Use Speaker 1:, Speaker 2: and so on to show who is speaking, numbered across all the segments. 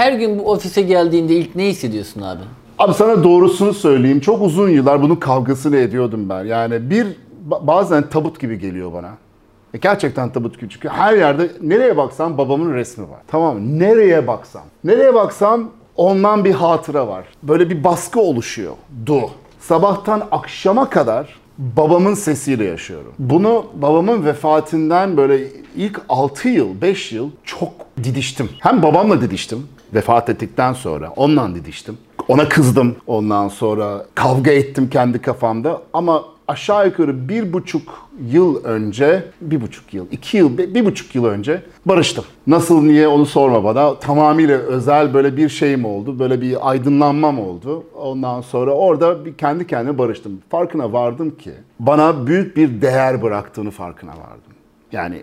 Speaker 1: her gün bu ofise geldiğinde ilk ne hissediyorsun abi?
Speaker 2: Abi sana doğrusunu söyleyeyim. Çok uzun yıllar bunun kavgasını ediyordum ben. Yani bir ba- bazen tabut gibi geliyor bana. E, Gerçekten tabut gibi çünkü her yerde nereye baksam babamın resmi var. Tamam? Nereye baksam. Nereye baksam ondan bir hatıra var. Böyle bir baskı oluşuyor. Du. Sabahtan akşama kadar babamın sesiyle yaşıyorum. Bunu babamın vefatından böyle ilk 6 yıl, 5 yıl çok didiştim. Hem babamla didiştim vefat ettikten sonra. Onunla didiştim. Ona kızdım ondan sonra. Kavga ettim kendi kafamda. Ama aşağı yukarı bir buçuk yıl önce, bir buçuk yıl, iki yıl, bir bir buçuk yıl önce barıştım. Nasıl, niye onu sorma bana. Tamamıyla özel böyle bir şeyim oldu. Böyle bir aydınlanmam oldu. Ondan sonra orada bir kendi kendime barıştım. Farkına vardım ki bana büyük bir değer bıraktığını farkına vardım. Yani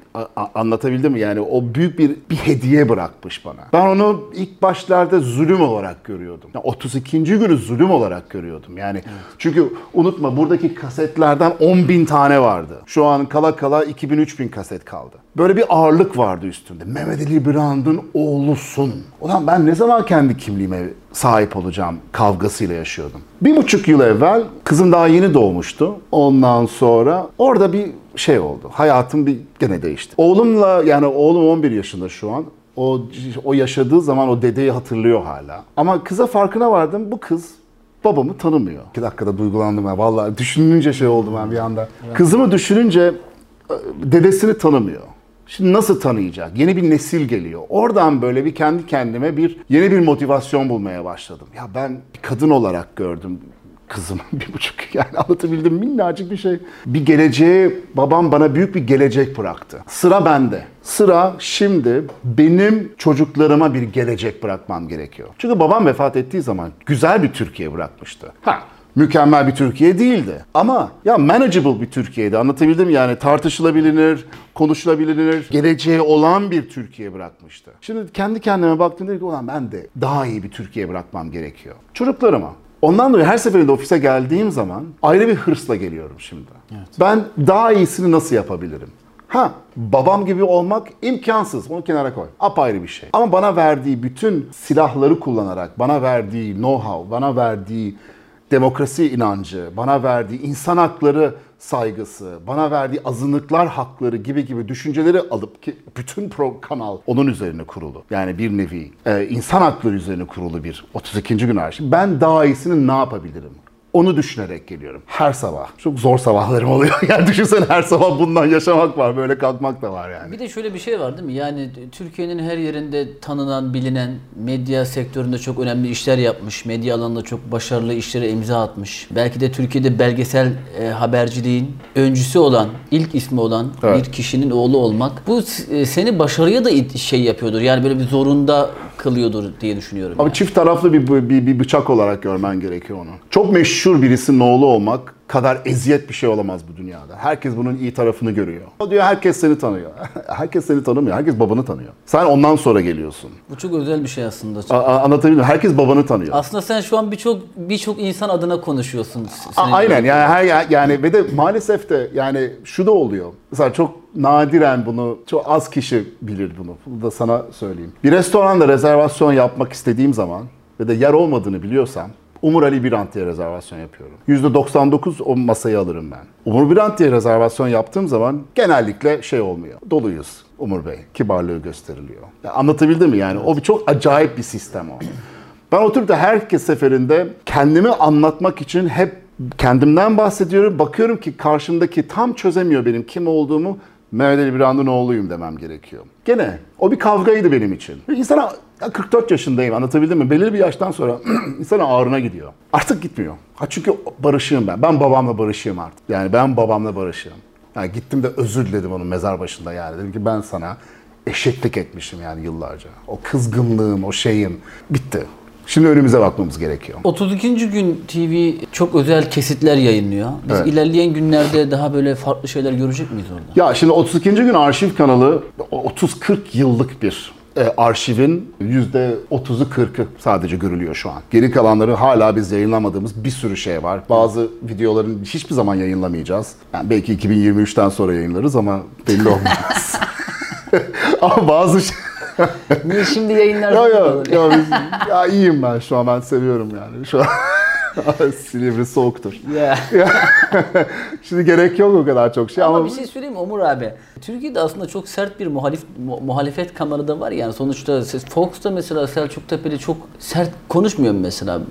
Speaker 2: anlatabildim mi? Yani o büyük bir bir hediye bırakmış bana. Ben onu ilk başlarda zulüm olarak görüyordum. Yani 32. günü zulüm olarak görüyordum. Yani çünkü unutma buradaki kasetlerden 10 bin tane vardı. Şu an kala kala 2000-3000 kaset kaldı. Böyle bir ağırlık vardı üstünde. Mehmet Ali Birand'ın oğlusun. Ulan ben ne zaman kendi kimliğime sahip olacağım kavgasıyla yaşıyordum. Bir buçuk yıl evvel kızım daha yeni doğmuştu. Ondan sonra orada bir şey oldu. Hayatım bir gene değişti. Oğlumla yani oğlum 11 yaşında şu an. O o yaşadığı zaman o dedeyi hatırlıyor hala. Ama kıza farkına vardım. Bu kız babamı tanımıyor. İki dakikada duygulandım ya. Vallahi düşününce şey oldum ben bir anda. Kızımı düşününce e, dedesini tanımıyor. Şimdi nasıl tanıyacak? Yeni bir nesil geliyor. Oradan böyle bir kendi kendime bir yeni bir motivasyon bulmaya başladım. Ya ben bir kadın olarak gördüm kızımı bir buçuk yani anlatabildim minnacık bir şey. Bir geleceğe babam bana büyük bir gelecek bıraktı. Sıra bende. Sıra şimdi benim çocuklarıma bir gelecek bırakmam gerekiyor. Çünkü babam vefat ettiği zaman güzel bir Türkiye bırakmıştı. Ha mükemmel bir Türkiye değildi. Ama ya manageable bir Türkiye'di. Anlatabildim yani tartışılabilir, konuşulabilir, geleceği olan bir Türkiye bırakmıştı. Şimdi kendi kendime baktım dedim ki ulan ben de daha iyi bir Türkiye bırakmam gerekiyor. Çocuklarıma. Ondan dolayı her seferinde ofise geldiğim zaman ayrı bir hırsla geliyorum şimdi. Ben daha iyisini nasıl yapabilirim? Ha, babam gibi olmak imkansız. Onu kenara koy. Apayrı bir şey. Ama bana verdiği bütün silahları kullanarak, bana verdiği know-how, bana verdiği demokrasi inancı, bana verdiği insan hakları saygısı, bana verdiği azınlıklar hakları gibi gibi düşünceleri alıp ki bütün pro kanal onun üzerine kurulu. Yani bir nevi e, insan hakları üzerine kurulu bir 32. gün arşiv. Ben daha iyisini ne yapabilirim? Onu düşünerek geliyorum. Her sabah. Çok zor sabahlarım oluyor. Yani düşünsene her sabah bundan yaşamak var. Böyle kalkmak da var yani.
Speaker 1: Bir de şöyle bir şey var değil mi? Yani Türkiye'nin her yerinde tanınan, bilinen, medya sektöründe çok önemli işler yapmış, medya alanında çok başarılı işlere imza atmış. Belki de Türkiye'de belgesel e, haberciliğin öncüsü olan, ilk ismi olan
Speaker 2: Evet.
Speaker 1: bir kişinin oğlu olmak bu e, seni başarıya da şey yapıyordur. Yani böyle bir zorunda kılıyordur diye düşünüyorum.
Speaker 2: Ama
Speaker 1: yani.
Speaker 2: çift taraflı bir, bir, bir bıçak olarak görmen gerekiyor onu. Çok meşhur birisinin oğlu olmak kadar eziyet bir şey olamaz bu dünyada. Herkes bunun iyi tarafını görüyor. O diyor herkes seni tanıyor. herkes seni tanımıyor. Herkes babanı tanıyor. Sen ondan sonra geliyorsun.
Speaker 1: Bu çok özel bir şey aslında.
Speaker 2: A- a- anlatabildim? Herkes babanı tanıyor.
Speaker 1: Aslında sen şu an birçok birçok insan adına konuşuyorsun.
Speaker 2: A- Aynen yani her yani ve de maalesef de yani şu da oluyor. Mesela çok nadiren bunu çok az kişi bilir bunu. Bunu da sana söyleyeyim. Bir restoranda rezervasyon yapmak istediğim zaman ve de yer olmadığını biliyorsam Umur Ali Birant diye rezervasyon yapıyorum. %99 o masayı alırım ben. Umur Birant diye rezervasyon yaptığım zaman genellikle şey olmuyor. Doluyuz Umur Bey. Kibarlığı gösteriliyor. Ya anlatabildim mi yani? O bir çok acayip bir sistem o. Ben oturup da herkes seferinde kendimi anlatmak için hep kendimden bahsediyorum. Bakıyorum ki karşımdaki tam çözemiyor benim kim olduğumu. Mehmet Ali Birand'ın oğluyum demem gerekiyor. Gene o bir kavgaydı benim için. İnsana ya 44 yaşındayım anlatabildim mi? Belirli bir yaştan sonra insana ağrına gidiyor. Artık gitmiyor. Ha çünkü barışığım ben. Ben babamla barışığım artık. Yani ben babamla barışığım. Yani gittim de özür diledim onun mezar başında yani. Dedim ki ben sana eşeklik etmişim yani yıllarca. O kızgınlığım, o şeyim bitti. Şimdi önümüze bakmamız gerekiyor.
Speaker 1: 32. gün TV çok özel kesitler yayınlıyor. Biz
Speaker 2: Evet.
Speaker 1: ilerleyen günlerde daha böyle farklı şeyler görecek miyiz orada?
Speaker 2: Ya şimdi 32. gün arşiv kanalı o 30-40 yıllık bir e, arşivin %30'u 40'ı sadece görülüyor şu an. Geri kalanları hala biz yayınlamadığımız bir sürü şey var. Bazı videoların hiçbir zaman yayınlamayacağız. Yani belki 2023'ten sonra yayınlarız ama belli olmaz. ama bazı şey-
Speaker 1: Niye şimdi yayınlar
Speaker 2: Yok yok. yo, biz- ya iyiyim ben şu an ben seviyorum yani. Şu an Silivri soğuktur.
Speaker 1: Ya.
Speaker 2: Şimdi gerek yok o kadar çok şey ama,
Speaker 1: Ama bir şey söyleyeyim mi Umur abi? Türkiye'de aslında çok sert bir muhalif mu- muhalefet kanalı da var yani sonuçta Fox'ta mesela Selçuk Tepeli çok sert konuşmuyor mu mesela?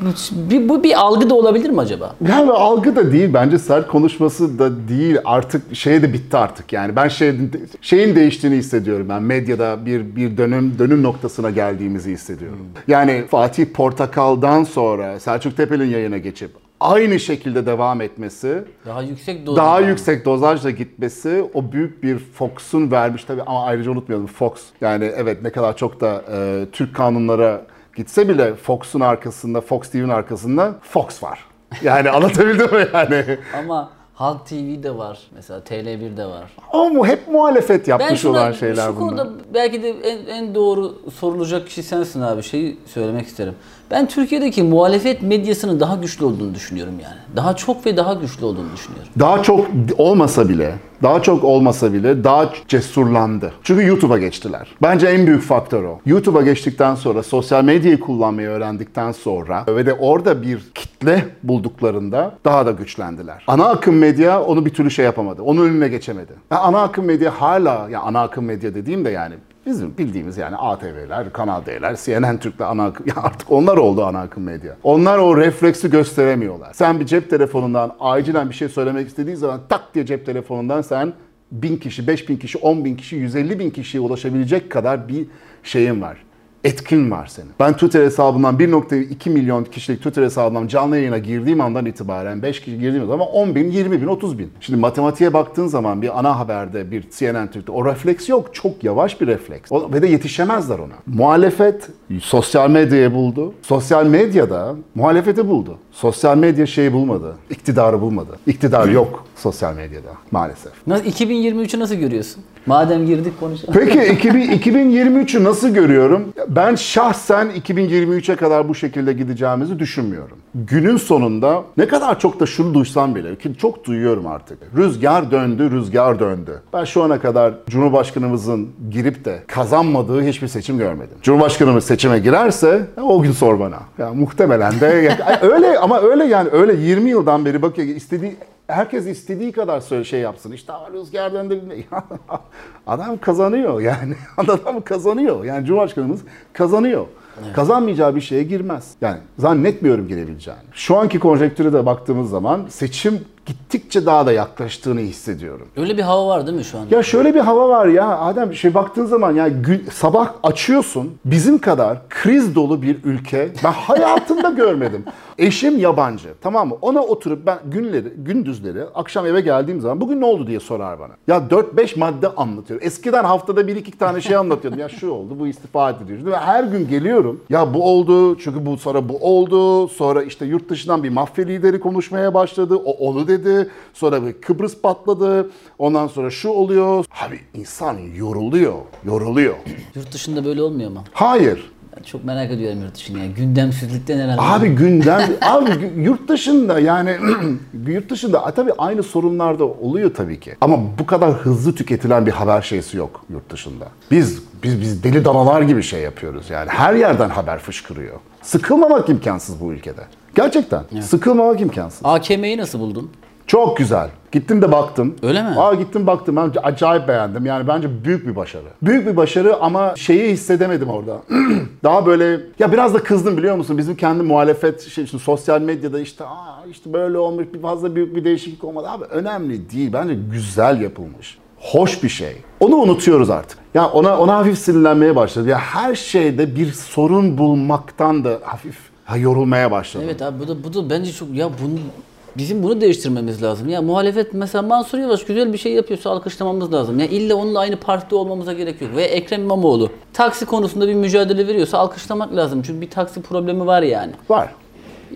Speaker 1: Bu- Bir, bu bir algı da olabilir mi acaba?
Speaker 2: yani algı da değil bence sert konuşması da değil artık şey de bitti artık yani ben şey, şeyin değiştiğini hissediyorum ben medyada bir bir dönüm dönüm noktasına geldiğimizi hissediyorum. Yani Fatih Portakal'dan sonra Selçuk Tepeli'nin yayına geçip aynı şekilde devam etmesi
Speaker 1: Daha yüksek doz.
Speaker 2: daha yüksek dozajla gitmesi o büyük bir Fox'un vermiş tabii ama ayrıca unutmayalım Fox yani evet ne kadar çok da e, Türk kanunlara gitse bile Fox'un arkasında Fox TV'nin arkasında Fox var. Yani anlatabildim mi yani?
Speaker 1: Ama Halk TV'de var. Mesela TL1'de var.
Speaker 2: Ama hep muhalefet
Speaker 1: Ben
Speaker 2: yapmış
Speaker 1: şuna,
Speaker 2: olan şeyler
Speaker 1: şu
Speaker 2: bunlar.
Speaker 1: konuda belki de en, en doğru sorulacak kişi sensin abi. Şeyi söylemek isterim. Ben Türkiye'deki muhalefet medyasının daha güçlü olduğunu düşünüyorum yani. Daha çok ve daha güçlü olduğunu düşünüyorum.
Speaker 2: Daha çok olmasa bile, daha çok olmasa bile daha cesurlandı. Çünkü YouTube'a geçtiler. Bence en büyük faktör o. YouTube'a geçtikten sonra, sosyal medyayı kullanmayı öğrendikten sonra ve de orada bir kitle bulduklarında daha da güçlendiler. Ana akım medya onu bir türlü şey yapamadı. Onun önüne geçemedi. Ya ana akım medya hala, ya ana akım medya dediğim de yani Bizim bildiğimiz yani ATV'ler, Kanal D'ler, CNN Türk'ler ana akım, ya artık onlar oldu ana akım medya. Onlar o refleksi gösteremiyorlar. Sen bir cep telefonundan acilen bir şey söylemek istediğin zaman tak diye cep telefonundan sen bin kişi, beş bin kişi, on bin kişi, 150 bin kişiye ulaşabilecek kadar bir şeyin var. Etkin var senin. Ben Twitter hesabından 1.2 milyon kişilik Twitter hesabından canlı yayına girdiğim andan itibaren 5 kişi girdiğim zaman 10 bin, 20 bin, 30 bin. Şimdi matematiğe baktığın zaman bir ana haberde, bir CNN Türk'te o refleks yok. Çok yavaş bir refleks. O- ve de yetişemezler ona. Muhalefet sosyal medyayı buldu. Sosyal medyada muhalefeti buldu. Sosyal medya şeyi bulmadı. iktidarı bulmadı. İktidar yok sosyal medyada maalesef.
Speaker 1: Nasıl 2023'ü nasıl görüyorsun? Madem girdik konuşalım.
Speaker 2: Peki 2000 2023'ü nasıl görüyorum? Ben şahsen 2023'e kadar bu şekilde gideceğimizi düşünmüyorum. Günün sonunda ne kadar çok da şunu duysam bile ki çok duyuyorum artık. Rüzgar döndü, rüzgar döndü. Ben şu ana kadar Cumhurbaşkanımızın girip de kazanmadığı hiçbir seçim görmedim. Cumhurbaşkanımız seçime girerse ya o gün sor bana. Ya muhtemelen de öyle ama öyle yani öyle 20 yıldan beri bak istediği herkes istediği kadar söyle şey yapsın. İşte "Aa, rüzgar döndü. Adam kazanıyor yani. Adam kazanıyor. Yani Cumhurbaşkanımız kazanıyor. Kazanmayacağı bir şeye girmez. Yani zannetmiyorum girebileceğini. Şu anki konjektüre de baktığımız zaman seçim gittikçe daha da yaklaştığını hissediyorum.
Speaker 1: Öyle bir hava var değil mi şu an?
Speaker 2: Ya şöyle bir hava var ya Adem şey baktığın zaman ya gün, sabah açıyorsun bizim kadar kriz dolu bir ülke ben hayatımda görmedim. Eşim yabancı tamam mı? Ona oturup ben günleri gündüzleri akşam eve geldiğim zaman bugün ne oldu diye sorar bana. Ya 4-5 madde anlatıyor. Eskiden haftada bir iki tane şey anlatıyordum. Ya şu oldu bu istifa ediliyor. Ve her gün geliyorum. Ya bu oldu çünkü bu sonra bu oldu. Sonra işte yurt dışından bir mafya lideri konuşmaya başladı. O onu dedi. Sonra bir Kıbrıs patladı. Ondan sonra şu oluyor. Abi insan yoruluyor. Yoruluyor.
Speaker 1: Yurt dışında böyle olmuyor mu?
Speaker 2: Hayır.
Speaker 1: Ben çok merak ediyorum yurt dışını ya. Gündemsizlikten herhalde.
Speaker 2: Abi gündem, abi yurt dışında yani yurt dışında tabii aynı sorunlar da oluyor tabii ki. Ama bu kadar hızlı tüketilen bir haber şeysi yok yurt dışında. Biz biz biz deli danalar gibi şey yapıyoruz yani. Her yerden haber fışkırıyor. Sıkılmamak imkansız bu ülkede. Gerçekten. Sıkılmamak imkansız.
Speaker 1: AKM'yi nasıl buldun?
Speaker 2: Çok güzel. Gittim de baktım.
Speaker 1: Öyle mi?
Speaker 2: Aa gittim baktım. Ben acayip beğendim. Yani bence büyük bir başarı. Büyük bir başarı ama şeyi hissedemedim orada. Daha böyle ya biraz da kızdım biliyor musun? Bizim kendi muhalefet şey, şimdi sosyal medyada işte aa işte böyle olmuş bir fazla büyük bir değişiklik olmadı. Abi önemli değil. Bence güzel yapılmış. Hoş bir şey. Onu unutuyoruz artık. Ya ona ona hafif sinirlenmeye başladı. Ya her şeyde bir sorun bulmaktan da hafif ha, yorulmaya başladım.
Speaker 1: Evet abi bu da, bu da bence çok ya bunu bizim bunu değiştirmemiz lazım. Ya muhalefet mesela Mansur Yavaş güzel bir şey yapıyorsa alkışlamamız lazım. Ya illa onunla aynı partide olmamıza gerek yok. Ve Ekrem İmamoğlu taksi konusunda bir mücadele veriyorsa alkışlamak lazım. Çünkü bir taksi problemi var yani.
Speaker 2: Var.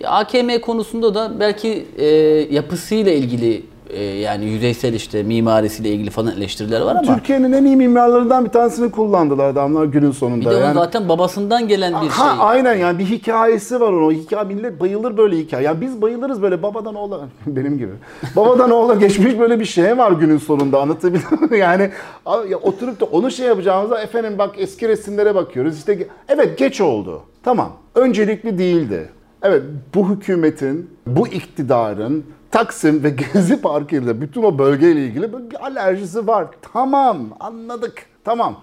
Speaker 1: AKM konusunda da belki e, yapısıyla ilgili e, yani yüzeysel işte mimarisiyle ilgili falan eleştiriler var ama
Speaker 2: Türkiye'nin en iyi mimarlarından bir tanesini kullandılar adamlar günün sonunda.
Speaker 1: bir de onun
Speaker 2: Yani-
Speaker 1: zaten babasından gelen bir
Speaker 2: Ha
Speaker 1: şey.
Speaker 2: aynen yani bir hikayesi var onun. O hikaye millet bayılır böyle hikaye. Ya biz bayılırız böyle babadan oğula benim gibi. Babadan oğula geçmiş böyle bir şey var günün sonunda anlatabildim mi? Yani ya oturup da onu şey yapacağımızda efendim bak eski resimlere bakıyoruz. İşte evet geç oldu. Tamam. Öncelikli değildi. Evet bu hükümetin, bu iktidarın Taksim ve Gezi Parkı ile bütün o bölgeyle ilgili böyle bir alerjisi var. Tamam anladık. Tamam.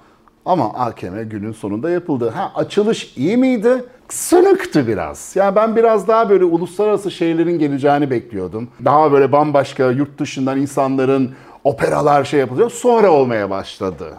Speaker 2: Ama AKM günün sonunda yapıldı. Ha açılış iyi miydi? Sönüktü biraz. Yani ben biraz daha böyle uluslararası şeylerin geleceğini bekliyordum. Daha böyle bambaşka yurt dışından insanların operalar şey yapılacak. Sonra olmaya başladı.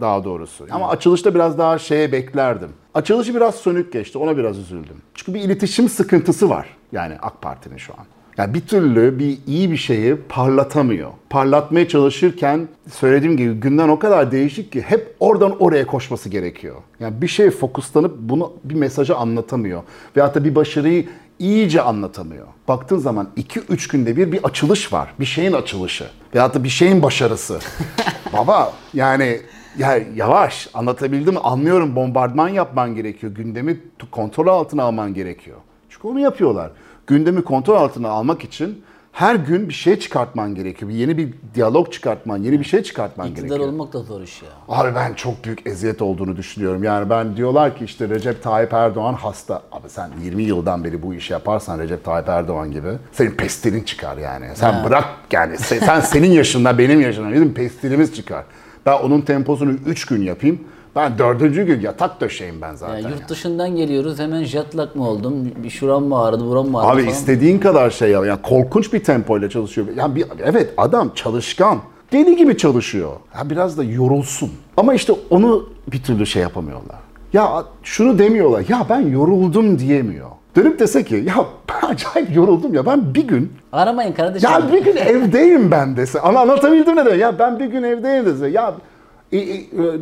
Speaker 2: Daha doğrusu. Ama açılışta biraz daha şeye beklerdim. Açılışı biraz sönük geçti. Ona biraz üzüldüm. Çünkü bir iletişim sıkıntısı var. Yani AK Parti'nin şu an. Yani bir türlü bir iyi bir şeyi parlatamıyor. Parlatmaya çalışırken söylediğim gibi günden o kadar değişik ki hep oradan oraya koşması gerekiyor. Yani bir şeye fokuslanıp bunu bir mesajı anlatamıyor. Veyahut da bir başarıyı iyice anlatamıyor. Baktığın zaman 2-3 günde bir bir açılış var. Bir şeyin açılışı. Veyahut da bir şeyin başarısı. Baba yani ya yavaş anlatabildim mi? Anlıyorum bombardıman yapman gerekiyor. Gündemi kontrol altına alman gerekiyor. Çünkü onu yapıyorlar. Gündemi kontrol altına almak için her gün bir şey çıkartman gerekiyor. Bir yeni bir diyalog çıkartman, yeni bir şey çıkartman
Speaker 1: İktidar
Speaker 2: gerekiyor.
Speaker 1: olmak da zor iş ya.
Speaker 2: Abi ben çok büyük eziyet olduğunu düşünüyorum. Yani ben diyorlar ki işte Recep Tayyip Erdoğan hasta. Abi sen 20 yıldan beri bu işi yaparsan Recep Tayyip Erdoğan gibi senin pestilin çıkar yani. Sen
Speaker 1: Ha.
Speaker 2: bırak yani sen, sen senin yaşında benim yaşımda bizim pestilimiz çıkar. Ben onun temposunu 3 gün yapayım. Ben dördüncü gün yatak döşeyim ben zaten.
Speaker 1: Yani
Speaker 2: yani.
Speaker 1: yurt dışından geliyoruz hemen jetlak mı oldum? Bir şuram mı ağrıdı, buram mı ağrıdı
Speaker 2: Abi
Speaker 1: falan.
Speaker 2: istediğin kadar şey yap. Yani korkunç bir tempoyla çalışıyor. Yani bir, evet adam çalışkan. Deli gibi çalışıyor. Ya biraz da yorulsun. Ama işte onu bir türlü şey yapamıyorlar. Ya şunu demiyorlar. Ya ben yoruldum diyemiyor. Dönüp dese ki ya ben acayip yoruldum ya ben bir gün
Speaker 1: Aramayın kardeşim.
Speaker 2: ya bir gün evdeyim ben dese. Ama anlatabildim ne demek? Ya ben bir gün evdeyim dese. Ya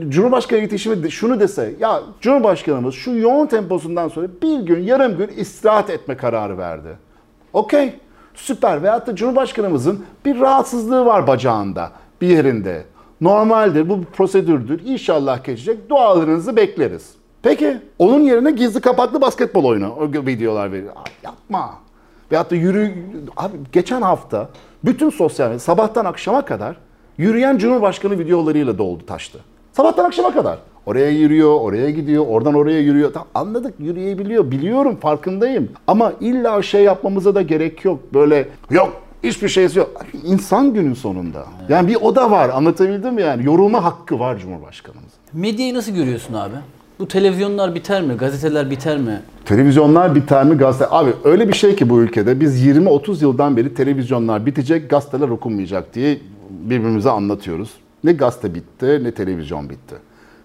Speaker 2: Cumhurbaşkanı iletişimi şunu dese. Ya Cumhurbaşkanımız şu yoğun temposundan sonra bir gün yarım gün istirahat etme kararı verdi. Okey. Süper. Veyahut da Cumhurbaşkanımızın bir rahatsızlığı var bacağında. Bir yerinde. Normaldir. Bu bir prosedürdür. İnşallah geçecek. Dualarınızı bekleriz. Peki. Onun yerine gizli kapaklı basketbol oyunu. O videolar veriyor. Yapma. Veyahut da yürü... Abi geçen hafta bütün sosyal medya sabahtan akşama kadar yürüyen Cumhurbaşkanı videolarıyla doldu taştı. Sabahtan akşama kadar. Oraya yürüyor, oraya gidiyor, oradan oraya yürüyor. Tamam, anladık yürüyebiliyor, biliyorum, farkındayım. Ama illa şey yapmamıza da gerek yok. Böyle yok, hiçbir şeysi yok. İnsan günün sonunda. Yani bir oda var, anlatabildim mi yani? Yorulma hakkı var Cumhurbaşkanımızın.
Speaker 1: Medyayı nasıl görüyorsun abi? Bu televizyonlar biter mi? Gazeteler biter mi?
Speaker 2: Televizyonlar biter mi gazete? Abi öyle bir şey ki bu ülkede biz 20-30 yıldan beri televizyonlar bitecek, gazeteler okunmayacak diye birbirimize anlatıyoruz. Ne gazete bitti ne televizyon bitti.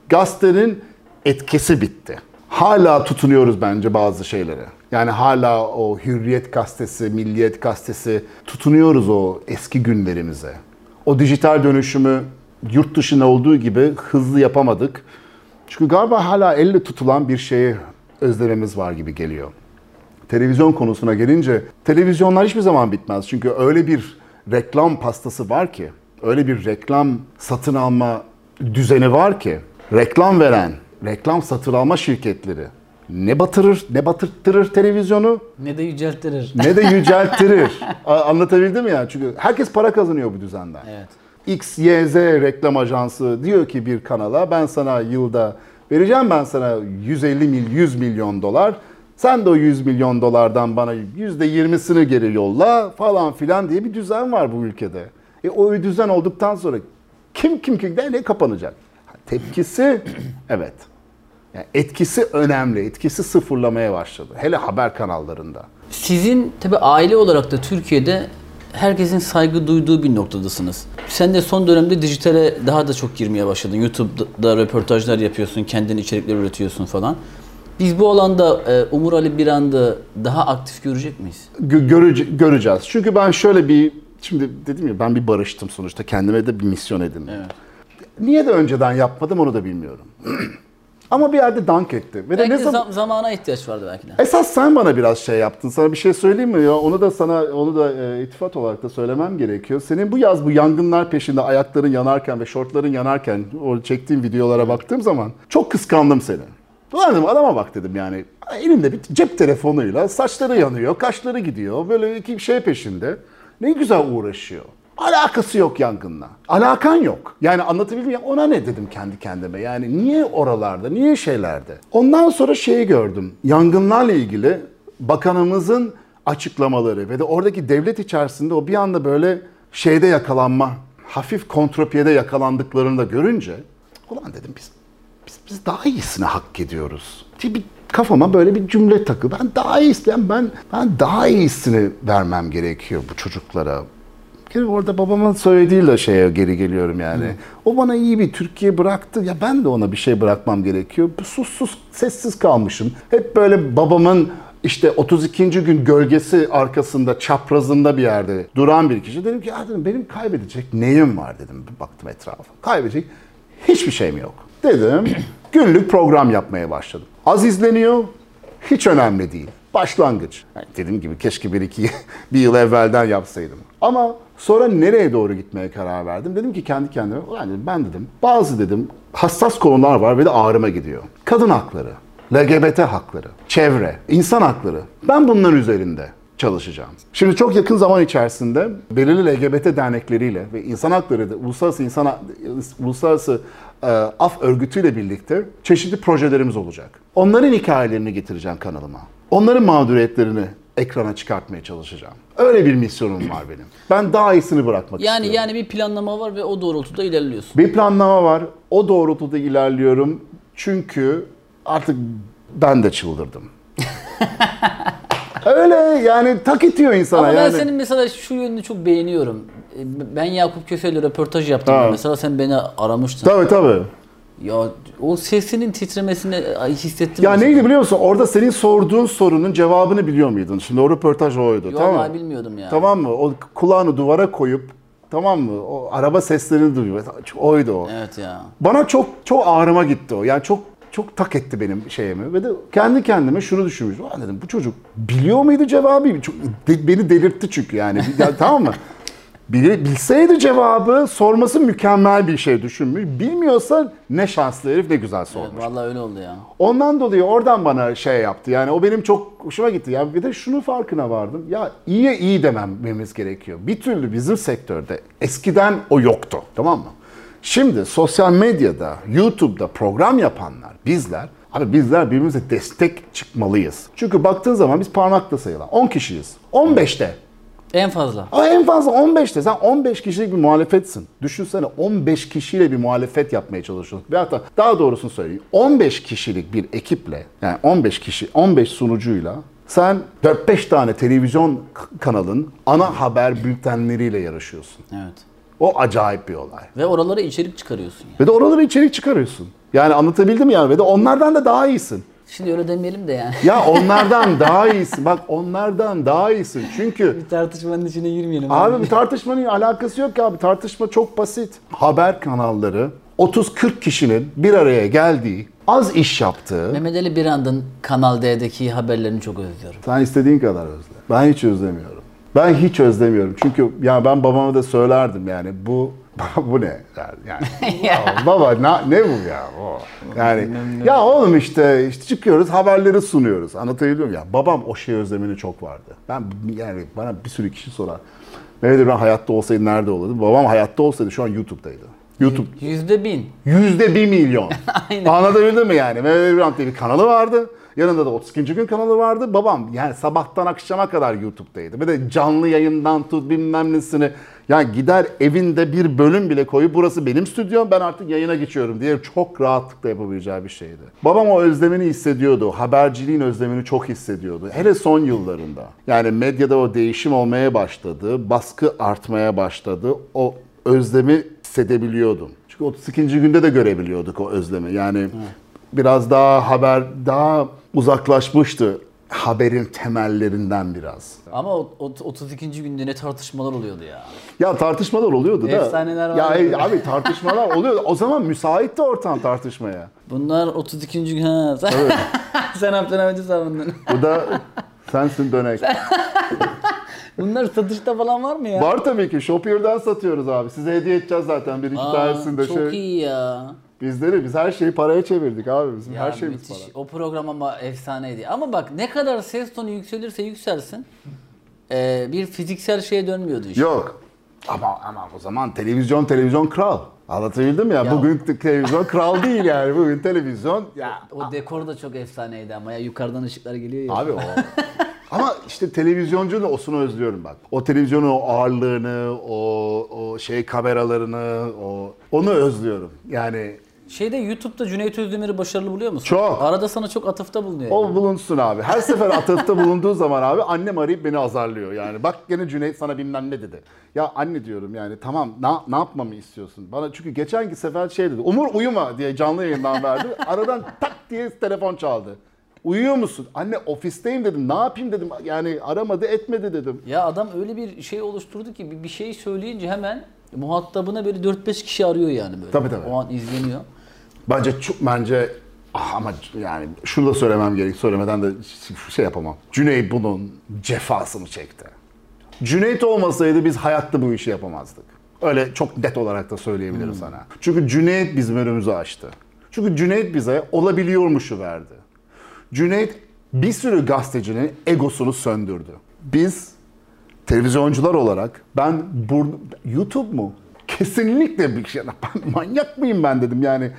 Speaker 2: Gazetenin etkisi bitti. Hala tutunuyoruz bence bazı şeylere. Yani hala o Hürriyet gazetesi, Milliyet gazetesi tutunuyoruz o eski günlerimize. O dijital dönüşümü yurt dışında olduğu gibi hızlı yapamadık. Çünkü galiba hala elle tutulan bir şeye özlememiz var gibi geliyor. Televizyon konusuna gelince televizyonlar hiçbir zaman bitmez. Çünkü öyle bir reklam pastası var ki, öyle bir reklam satın alma düzeni var ki, reklam veren, reklam satın alma şirketleri ne batırır, ne batırttırır televizyonu,
Speaker 1: Ne de yüceltirir.
Speaker 2: ne de yücelttirir. Anlatabildim mi yani? Çünkü herkes para kazanıyor bu düzenden.
Speaker 1: Evet.
Speaker 2: X, Y, Z reklam ajansı diyor ki bir kanala ben sana yılda vereceğim ben sana 150 mil 100 milyon dolar. Sen de o 100 milyon dolardan bana %20'sini geri yolla falan filan diye bir düzen var bu ülkede. E o düzen olduktan sonra kim kim kim ne kapanacak? Tepkisi evet. Yani etkisi önemli. Etkisi sıfırlamaya başladı. Hele haber kanallarında.
Speaker 1: Sizin tabi aile olarak da Türkiye'de herkesin saygı duyduğu bir noktadasınız. Sen de son dönemde dijitale daha da çok girmeye başladın. YouTube'da röportajlar yapıyorsun, kendin içerikler üretiyorsun falan. Biz bu alanda e, Umur Ali Birand'ı daha aktif görecek miyiz?
Speaker 2: Gö- görece- göreceğiz. Çünkü ben şöyle bir şimdi dedim ya ben bir barıştım sonuçta kendime de bir misyon edindim.
Speaker 1: Evet.
Speaker 2: Niye de önceden yapmadım onu da bilmiyorum. Ama bir yerde dank etti. Ve de
Speaker 1: Belki
Speaker 2: ne
Speaker 1: de
Speaker 2: zaman...
Speaker 1: zam- zamana ihtiyaç vardı belki de.
Speaker 2: Esas sen bana biraz şey yaptın. Sana bir şey söyleyeyim mi ya? Onu da sana onu da e, itifat olarak da söylemem gerekiyor. Senin bu yaz bu yangınlar peşinde ayakların yanarken ve şortların yanarken o çektiğim videolara baktığım zaman çok kıskandım seni. Ulan dedim adama bak dedim yani. Elinde bir cep telefonuyla saçları yanıyor, kaşları gidiyor. Böyle iki şey peşinde. Ne güzel uğraşıyor. Alakası yok yangınla. Alakan yok. Yani anlatabildim ya ona ne dedim kendi kendime. Yani niye oralarda, niye şeylerde? Ondan sonra şeyi gördüm. Yangınlarla ilgili bakanımızın açıklamaları ve de oradaki devlet içerisinde o bir anda böyle şeyde yakalanma, hafif kontropiyede yakalandıklarını da görünce ulan dedim biz biz, biz daha iyisini hak ediyoruz. diye bir kafama böyle bir cümle takı. Ben daha iyisi, ben, ben, ben daha iyisini vermem gerekiyor bu çocuklara. Gene orada babamın söylediğiyle şeye geri geliyorum yani. O bana iyi bir Türkiye bıraktı. Ya ben de ona bir şey bırakmam gerekiyor. Sus sus sessiz kalmışım. Hep böyle babamın işte 32. gün gölgesi arkasında çaprazında bir yerde duran bir kişi. Dedim ki ya dedim benim kaybedecek neyim var dedim. Baktım etrafa. Kaybedecek hiçbir şeyim yok. Dedim günlük program yapmaya başladım. Az izleniyor. Hiç önemli değil. Başlangıç. Yani dediğim gibi keşke bir iki bir yıl evvelden yapsaydım. Ama sonra nereye doğru gitmeye karar verdim? Dedim ki kendi kendime "Ulan ben dedim bazı dedim hassas konular var ve de ağrıma gidiyor. Kadın hakları, LGBT hakları, çevre, insan hakları. Ben bunların üzerinde çalışacağım. Şimdi çok yakın zaman içerisinde belirli LGBT dernekleriyle ve insan hakları uluslararası insan uluslararası e, af örgütüyle birlikte çeşitli projelerimiz olacak. Onların hikayelerini getireceğim kanalıma. Onların mağduriyetlerini ekrana çıkartmaya çalışacağım. Öyle bir misyonum var benim. Ben daha iyisini bırakmak
Speaker 1: Yani
Speaker 2: istiyorum.
Speaker 1: yani bir planlama var ve o doğrultuda ilerliyorsun.
Speaker 2: Bir planlama var. O doğrultuda ilerliyorum. Çünkü artık ben de çıldırdım. Öyle yani tak itiyor insana
Speaker 1: Ama ben
Speaker 2: yani.
Speaker 1: senin mesela şu yönünü çok beğeniyorum. Ben Yakup Köse'yle röportaj yaptım.
Speaker 2: Ha.
Speaker 1: Mesela sen beni aramıştın.
Speaker 2: Tabii tabii.
Speaker 1: Ya o sesinin titremesini hissettim.
Speaker 2: Ya
Speaker 1: mesela.
Speaker 2: neydi biliyor musun? Orada senin sorduğun sorunun cevabını biliyor muydun? Şimdi o röportaj oydu.
Speaker 1: Yok
Speaker 2: tamam mı?
Speaker 1: bilmiyordum ya.
Speaker 2: Tamam mı? O kulağını duvara koyup tamam mı? O araba seslerini duyuyor. Oydu o.
Speaker 1: Evet ya.
Speaker 2: Bana çok çok ağrıma gitti o. Yani çok çok tak etti benim şeyimi ve de kendi kendime şunu düşünmüştüm. Ulan dedim bu çocuk biliyor muydu cevabı? Çok, de- beni delirtti çünkü yani. Ya, tamam mı? Bil- Bilseydi cevabı sorması mükemmel bir şey düşünmüş. Bilmiyorsa ne şanslı herif ne güzel
Speaker 1: Evet,
Speaker 2: sormuş.
Speaker 1: vallahi öyle oldu ya.
Speaker 2: Ondan dolayı oradan bana şey yaptı. Yani o benim çok hoşuma gitti. Ya bir de şunun farkına vardım. Ya iyiye iyi dememiz gerekiyor. Bir türlü bizim sektörde eskiden o yoktu. Tamam mı? Şimdi sosyal medyada, YouTube'da program yapanlar, bizler Abi bizler birbirimize destek çıkmalıyız. Çünkü baktığın zaman biz parmakla sayılan 10 kişiyiz. 15'te
Speaker 1: En fazla.
Speaker 2: ama en fazla 15'te sen 15 kişilik bir muhalefetsin. Düşünsene 15 kişiyle bir muhalefet yapmaya çalışıyorsun. Ve hatta daha doğrusunu söyleyeyim. 15 kişilik bir ekiple yani 15 kişi 15 sunucuyla sen 4-5 tane televizyon kanalın ana haber bültenleriyle yarışıyorsun.
Speaker 1: Evet.
Speaker 2: O acayip bir olay.
Speaker 1: Ve oralara içerik çıkarıyorsun ya.
Speaker 2: Ve de oralara içerik çıkarıyorsun. Yani anlatabildim yani ve de onlardan da daha iyisin.
Speaker 1: Şimdi öyle demeyelim de yani.
Speaker 2: Ya onlardan daha iyisin. Bak onlardan daha iyisin. Çünkü
Speaker 1: Bir tartışmanın içine girmeyelim.
Speaker 2: Abi bir tartışmanın alakası yok ya. Bir tartışma çok basit. Haber kanalları 30-40 kişinin bir araya geldiği, az iş yaptığı.
Speaker 1: Mehmet Ali Birand'ın Kanal D'deki haberlerini çok özlüyorum.
Speaker 2: Sen istediğin kadar özle. Ben hiç özlemiyorum. Ben hiç özlemiyorum. Çünkü ya ben babama da söylerdim yani bu bu ne derdi yani. Ya baba ne, ne bu ya? O. Yani ya oğlum işte işte çıkıyoruz haberleri sunuyoruz. Anlatabiliyor muyum ya? Babam o şeyi özlemini çok vardı. Ben yani bana bir sürü kişi sorar. Mehmet ben hayatta olsaydı nerede olurdu? Babam hayatta olsaydı şu an YouTube'daydı. YouTube
Speaker 1: Yüzde bin.
Speaker 2: Yüzde bir milyon.
Speaker 1: Aynen.
Speaker 2: Anlatabildim mi yani? Mehmet Birant diye bir kanalı vardı. Yanında da 32. gün kanalı vardı. Babam yani sabahtan akşama kadar YouTube'daydı. Ve de canlı yayından tut bilmem nesini. Yani gider evinde bir bölüm bile koyup burası benim stüdyom ben artık yayına geçiyorum diye çok rahatlıkla yapabileceği bir şeydi. Babam o özlemini hissediyordu. Haberciliğin özlemini çok hissediyordu. Hele son yıllarında. Yani medyada o değişim olmaya başladı. Baskı artmaya başladı. O özlemi hissedebiliyordum. Çünkü 32. günde de görebiliyorduk o özlemi. Yani biraz daha haber daha uzaklaşmıştı haberin temellerinden biraz.
Speaker 1: Ama o, o 32. günde ne tartışmalar oluyordu ya.
Speaker 2: Ya tartışmalar oluyordu da.
Speaker 1: Efsaneler
Speaker 2: Ya
Speaker 1: vardı.
Speaker 2: e, abi tartışmalar oluyordu. O zaman müsaitti ortam tartışmaya.
Speaker 1: Bunlar 32. gün ha. Sen, sen Abdülhamit'i savundun.
Speaker 2: Bu da sensin dönek.
Speaker 1: Bunlar satışta falan var mı ya?
Speaker 2: Var tabii ki. Shopier'dan satıyoruz abi. Size hediye edeceğiz zaten bir iki
Speaker 1: Aa,
Speaker 2: tanesini de
Speaker 1: çok
Speaker 2: şey.
Speaker 1: iyi ya.
Speaker 2: Bizleri biz her şeyi paraya çevirdik abi. Bizim
Speaker 1: Ya
Speaker 2: her şeyimiz
Speaker 1: müthiş.
Speaker 2: para.
Speaker 1: O program ama efsaneydi. Ama bak ne kadar ses tonu yükselirse yükselsin e, bir fiziksel şeye dönmüyordu iş.
Speaker 2: Yok. Ama ama o zaman televizyon televizyon kral. Anlatabildim ya?
Speaker 1: Ya-
Speaker 2: Bugün televizyon kral değil yani. Bugün televizyon ya
Speaker 1: O dekor da çok efsaneydi ama ya yukarıdan ışıklar geliyor ya.
Speaker 2: Abi o. Ama işte televizyoncunun osunu özlüyorum bak. O televizyonun o ağırlığını, o o şey kameralarını, o onu özlüyorum. Yani
Speaker 1: Şeyde YouTube'da Cüneyt Özdemir'i başarılı buluyor musun?
Speaker 2: Çok.
Speaker 1: Arada sana çok atıfta bulunuyor.
Speaker 2: o bulunsun abi. Her sefer atıfta bulunduğu zaman abi annem arayıp beni azarlıyor. Yani bak gene Cüneyt sana bilmem ne dedi. Ya anne diyorum yani tamam ne, ne yapmamı istiyorsun? Bana çünkü geçenki sefer şey dedi. Umur uyuma diye canlı yayından verdi. Aradan tak diye telefon çaldı. Uyuyor musun? Anne ofisteyim dedim. Ne yapayım dedim. Yani aramadı etmedi dedim.
Speaker 1: Ya adam öyle bir şey oluşturdu ki bir- bir şey söyleyince hemen muhatabına böyle 4-5 kişi arıyor yani böyle.
Speaker 2: Tabii, tabii.
Speaker 1: O an izleniyor.
Speaker 2: Bence çok bence ah ama yani şunu da söylemem gerek. Söylemeden de şey yapamam. Cüneyt bunun cefasını çekti. Cüneyt olmasaydı biz hayatta bu işi yapamazdık. Öyle çok net olarak da söyleyebilirim sana. Çünkü Cüneyt bizim önümüzü açtı. Çünkü Cüneyt bize olabiliyormuşu verdi. Cüneyt bir sürü gazetecinin egosunu söndürdü. Biz televizyoncular olarak ben bur YouTube mu? Kesinlikle bir şey. Ben manyak mıyım ben dedim yani.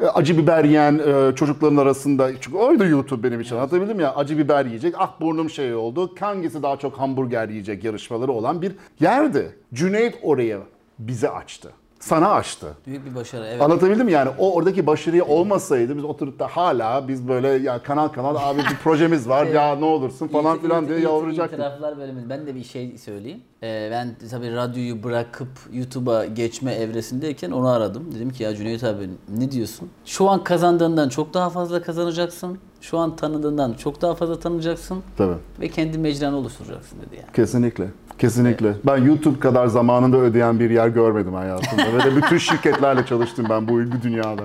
Speaker 2: E, Acı biber yiyen e, çocukların arasında çünkü oydu YouTube benim için anlatabildim ya acı biber yiyecek ah burnum şey oldu hangisi daha çok hamburger yiyecek yarışmaları olan bir yerdi. Cüneyt oraya bize açtı. Sana açtı.
Speaker 1: Büyük bir başarı evet.
Speaker 2: Anlatabildim mi? yani o oradaki başarıyı olmasaydı biz oturup da hala biz böyle ya kanal kanal abi bir projemiz var ya ne olursun falan filan diye yalvaracaktık.
Speaker 1: İtiraflar bölümü. Ben de bir şey söyleyeyim. Ee, ben tabii radyoyu bırakıp YouTube'a geçme evresindeyken onu aradım. Dedim ki ya Cüneyt abi ne diyorsun? Şu an kazandığından çok daha fazla kazanacaksın. Şu an tanıdığından çok daha fazla tanınacaksın.
Speaker 2: Tabii.
Speaker 1: Ve kendi mecranı oluşturacaksın dedi yani.
Speaker 2: Kesinlikle. Kesinlikle. Ben YouTube kadar zamanında ödeyen bir yer görmedim hayatımda. Böyle bütün şirketlerle çalıştım ben bu bu dünyada.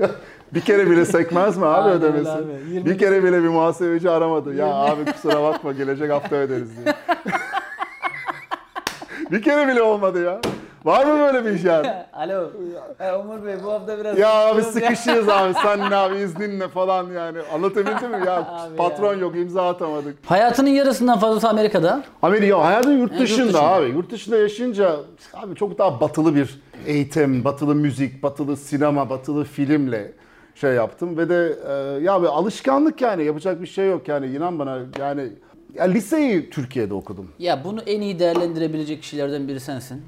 Speaker 2: bir kere bile sekmez mi abi
Speaker 1: Aynen
Speaker 2: ödemesi?
Speaker 1: abi. Yirmi-
Speaker 2: Bir kere bile bir muhasebeci aramadı. Ya abi kusura bakma gelecek hafta öderiz diye. bir kere bile olmadı ya. Var mı böyle bir iş yani?
Speaker 1: Alo. He, Umur Bey bu hafta biraz...
Speaker 2: Ya abi
Speaker 1: sıkışıyoruz
Speaker 2: abi sen ne abi izninle falan yani. Anlatabildim mi? Ya
Speaker 1: Abi
Speaker 2: patron
Speaker 1: ya.
Speaker 2: yok imza atamadık.
Speaker 1: Hayatının yarısından fazlası Amerika'da.
Speaker 2: Amerika hayatın yurt
Speaker 1: yurt
Speaker 2: dışında
Speaker 1: dışında.
Speaker 2: abi. Yurt dışında yaşayınca abi çok daha batılı bir eğitim, batılı müzik, batılı sinema, batılı filmle şey yaptım ve de e, ya bir alışkanlık yani yapacak bir şey yok yani inan bana yani ya liseyi Türkiye'de okudum.
Speaker 1: Ya bunu en iyi değerlendirebilecek kişilerden biri sensin.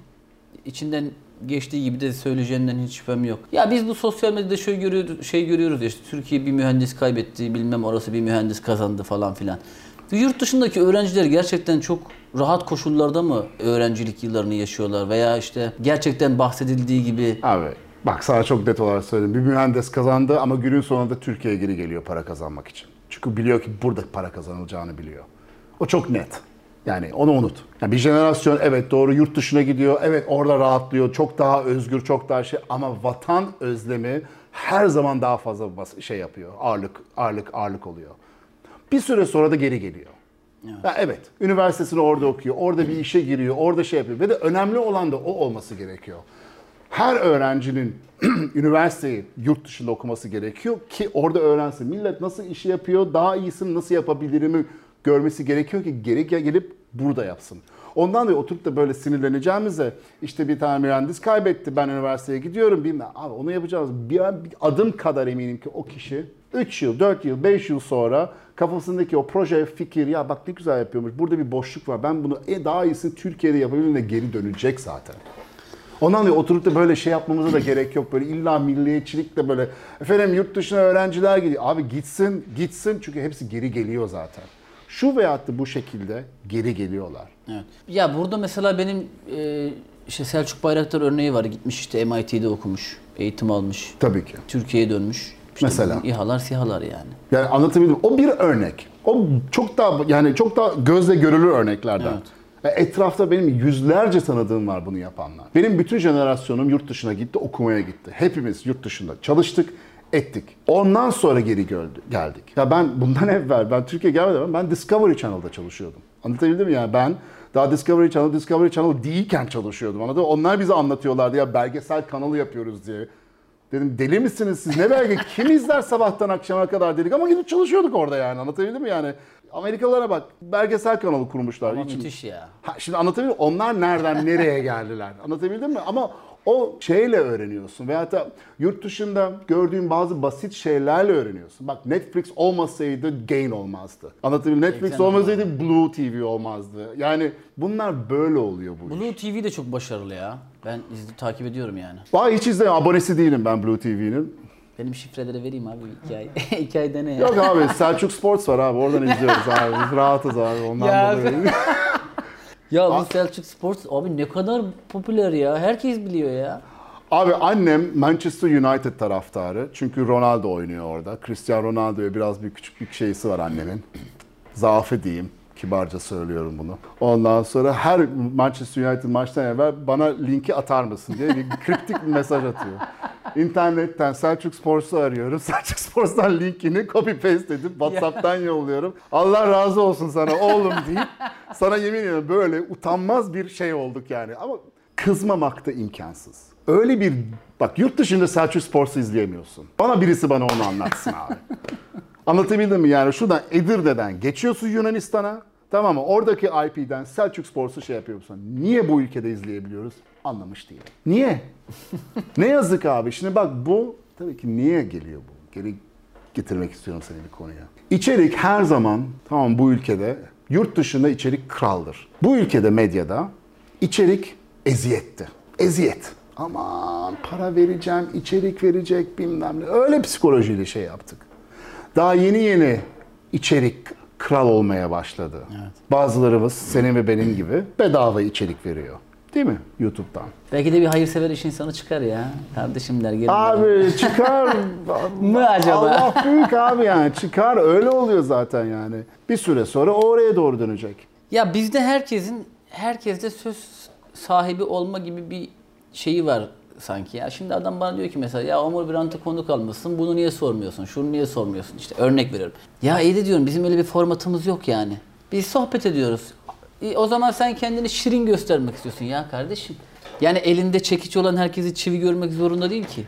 Speaker 1: İçinden geçtiği gibi de söyleyeceğinden hiç şüphem yok. Ya biz bu sosyal medyada şey görüyoruz, şey görüyoruz ya işte Türkiye bir mühendis kaybetti, bilmem orası bir mühendis kazandı falan filan. Yurt dışındaki öğrenciler gerçekten çok rahat koşullarda mı öğrencilik yıllarını yaşıyorlar veya işte gerçekten bahsedildiği gibi
Speaker 2: Abi bak sana çok net olarak söyleyeyim. Bir mühendis kazandı ama günün sonunda Türkiye'ye geri geliyor para kazanmak için. Çünkü biliyor ki burada para kazanılacağını biliyor. O çok net. Yani onu unut. Yani bir jenerasyon evet doğru yurt dışına gidiyor. Evet orada rahatlıyor. Çok daha özgür, çok daha şey ama vatan özlemi her zaman daha fazla bas- şey yapıyor. Ağırlık, ağırlık, ağırlık oluyor. Bir süre sonra da geri geliyor. Ya evet, üniversitesini orada okuyor, orada bir işe giriyor, orada şey yapıyor. Ve de önemli olan da o olması gerekiyor. Her öğrencinin üniversiteyi yurt dışında okuması gerekiyor ki orada öğrensin. Millet nasıl işi yapıyor, daha iyisini nasıl yapabilirimi görmesi gerekiyor ki geri gel- gelip burada yapsın. Ondan da oturup da böyle sinirleneceğimize işte bir tane mühendis kaybetti ben üniversiteye gidiyorum bilmem. Abi onu yapacağız. Bir, bir adım kadar eminim ki o kişi 3 yıl, 4 yıl, 5 yıl sonra kafasındaki o proje, fikir ya bak ne güzel yapıyormuş. Burada bir boşluk var. Ben bunu e, daha iyisini Türkiye'de yapabilirim de geri dönecek zaten. Ondan dolayı oturup da böyle şey yapmamıza da gerek yok. Böyle illa milliyetçilikle böyle efendim yurt dışına öğrenciler gidiyor. Abi gitsin, gitsin çünkü hepsi geri geliyor zaten. Şu veyahut da bu şekilde geri geliyorlar.
Speaker 1: Evet. Ya burada mesela benim e, işte Selçuk Bayraktar örneği var. Gitmiş işte MIT'de okumuş, eğitim almış.
Speaker 2: Tabii ki.
Speaker 1: Türkiye'ye dönmüş. İşte
Speaker 2: Mesela.
Speaker 1: İHA'lar SİHA'lar yani.
Speaker 2: Yani anlatabildim. O bir örnek. O çok daha yani çok daha gözle görülür örneklerden.
Speaker 1: Evet.
Speaker 2: Ya Etrafta benim yüzlerce tanıdığım var bunu yapanlar. Benim bütün jenerasyonum yurt dışına gitti, okumaya gitti. Hepimiz yurt dışında çalıştık, ettik. Ondan sonra geri geldik. Ya ben bundan evvel, ben Türkiye gelmeden ben Discovery Channel'da çalışıyordum. Anlatabildim mi? Yani ben daha Discovery Channel, Discovery Channel değilken çalışıyordum. Anladın? Onlar bize anlatıyorlardı ya belgesel kanalı yapıyoruz diye. Dedim deli misiniz siz? Ne belge? Kim izler sabahtan akşama kadar dedik ama gidip çalışıyorduk orada yani. Anlatabildim mi yani? Amerikalılara bak belgesel kanalı kurmuşlar.
Speaker 1: Ama
Speaker 2: Hiç-
Speaker 1: müthiş ya.
Speaker 2: Ha, şimdi anlatabildim? Onlar nereden nereye geldiler? Anlatabildim mi? Ama o şeyle öğreniyorsun. Veyahut da yurt dışında gördüğün bazı basit şeylerle öğreniyorsun. Bak Netflix olmasaydı Gain olmazdı. Anlatabildim? Netflix olmasaydı Blue TV olmazdı. Yani bunlar böyle oluyor bu iş.
Speaker 1: Blue TV de çok başarılı ya. Ben izli takip ediyorum yani.
Speaker 2: Vay hiç izlemiyorum. Abonesi değilim ben Blue TV'nin.
Speaker 1: Benim şifreleri vereyim abi iki ay. iki ay dene ya.
Speaker 2: Yok abi Selçuk Sports var abi. Oradan izliyoruz abi. Biz rahatız abi. Ondan
Speaker 1: Ya
Speaker 2: dolayı.
Speaker 1: Ya bu Selçuk Sports abi ne kadar popüler ya. Herkes biliyor ya.
Speaker 2: Abi annem Manchester United taraftarı. Çünkü Ronaldo oynuyor orada. Cristiano Ronaldo'ya biraz bir küçük bir şeysi var annemin. Zaafı diyeyim. Kibarca söylüyorum bunu. Ondan sonra her Manchester United maçtan evvel bana linki atar mısın diye bir kriptik bir mesaj atıyor. İnternetten Selçuk Sports'u arıyorum. Selçuk Sports'tan linkini copy paste edip WhatsApp'tan yolluyorum. Allah razı olsun sana oğlum deyip sana yemin ediyorum böyle utanmaz bir şey olduk yani. Ama kızmamak da imkansız. Öyle bir bak yurt dışında Selçuk Sports'u izleyemiyorsun. Bana birisi bana onu anlatsın abi. Anlatabildim mi? Yani şuradan Edirne'den geçiyorsun Yunanistan'a. Tamam mı? Oradaki IP'den Selçuk Sports'u şey yapıyorsun. Niye bu ülkede izleyebiliyoruz? Anlamış değilim. Niye? ne yazık abi. Şimdi bak bu tabii ki niye geliyor bu? Geri getirmek istiyorum seni bir konuya. İçerik her zaman tamam bu ülkede yurt dışında içerik kraldır. Bu ülkede medyada içerik eziyetti. Eziyet. Aman para vereceğim, içerik verecek bilmem ne. Öyle psikolojiyle şey yaptık. Daha yeni yeni içerik kral olmaya başladı. Bazılarımız senin ve benim gibi bedava içerik veriyor. Değil mi? YouTube'dan.
Speaker 1: Belki de bir hayırsever iş insanı çıkar ya. Kardeşim der gelin.
Speaker 2: Abi çıkar.
Speaker 1: Mı acaba?
Speaker 2: Allah büyük abi yani. Çıkar. Öyle oluyor zaten yani. Bir süre sonra oraya doğru dönecek.
Speaker 1: Ya bizde herkesin herkeste söz sahibi olma gibi bir şeyi var sanki ya. Şimdi adam bana diyor ki mesela ya Omur Brandt'ı konuk almışsın bunu niye sormuyorsun? Şunu niye sormuyorsun? İşte örnek veriyorum. Ya iyi de diyorum bizim öyle bir formatımız yok yani. Biz sohbet ediyoruz. E, o zaman sen kendini şirin göstermek istiyorsun ya kardeşim. Yani elinde çekiç olan herkesi çivi görmek zorunda değil ki.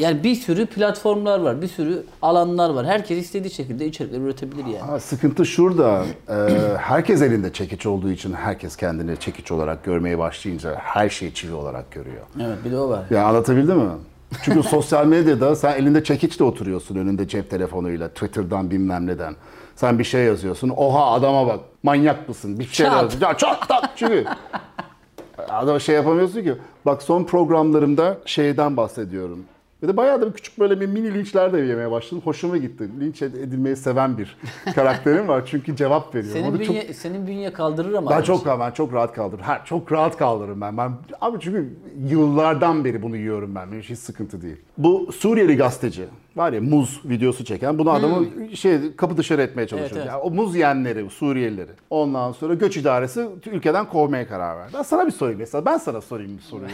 Speaker 1: Yani bir sürü platformlar var, bir sürü alanlar var. Herkes istediği şekilde içerikler üretebilir yani.
Speaker 2: Ha, sıkıntı şurada. Ee, herkes elinde çekiç olduğu için herkes kendini çekiç olarak görmeye başlayınca her şeyi çivi olarak görüyor.
Speaker 1: Evet bir de o var.
Speaker 2: Ya anlatabildim mi? Çünkü sosyal medyada sen elinde çekiçle oturuyorsun önünde cep telefonuyla, Twitter'dan bilmem neden. Sen bir şey yazıyorsun. Oha adama bak. Manyak mısın? Bir şey yazıyorsun. Ya çat tak çünkü. Adam şey yapamıyorsun ki. Bak son programlarımda şeyden bahsediyorum. Ve de bayağı da bir küçük böyle bir mini linçler de yemeye başladım. Hoşuma gitti. Linç ed- edilmeyi seven bir karakterim var. Çünkü cevap veriyorum.
Speaker 1: Senin
Speaker 2: da çok-
Speaker 1: bünye, senin bünye kaldırır ama.
Speaker 2: ben çok ben çok rahat kaldırırım. Ha, çok rahat kaldırırım ben. Ben abi çünkü yıllardan beri bunu yiyorum ben. Benim hiç sıkıntı değil. Bu Suriyeli gazeteci var ya muz videosu çeken. Bunu adamı şey kapı dışarı etmeye çalışıyor.
Speaker 1: Hmm. Evet, evet.
Speaker 2: Yani o muz yiyenleri, Suriyelileri. Ondan sonra göç idaresi ülkeden kovmaya karar verdi. Ben sana bir sorayım mesela. Ben sana sorayım bir soruyu.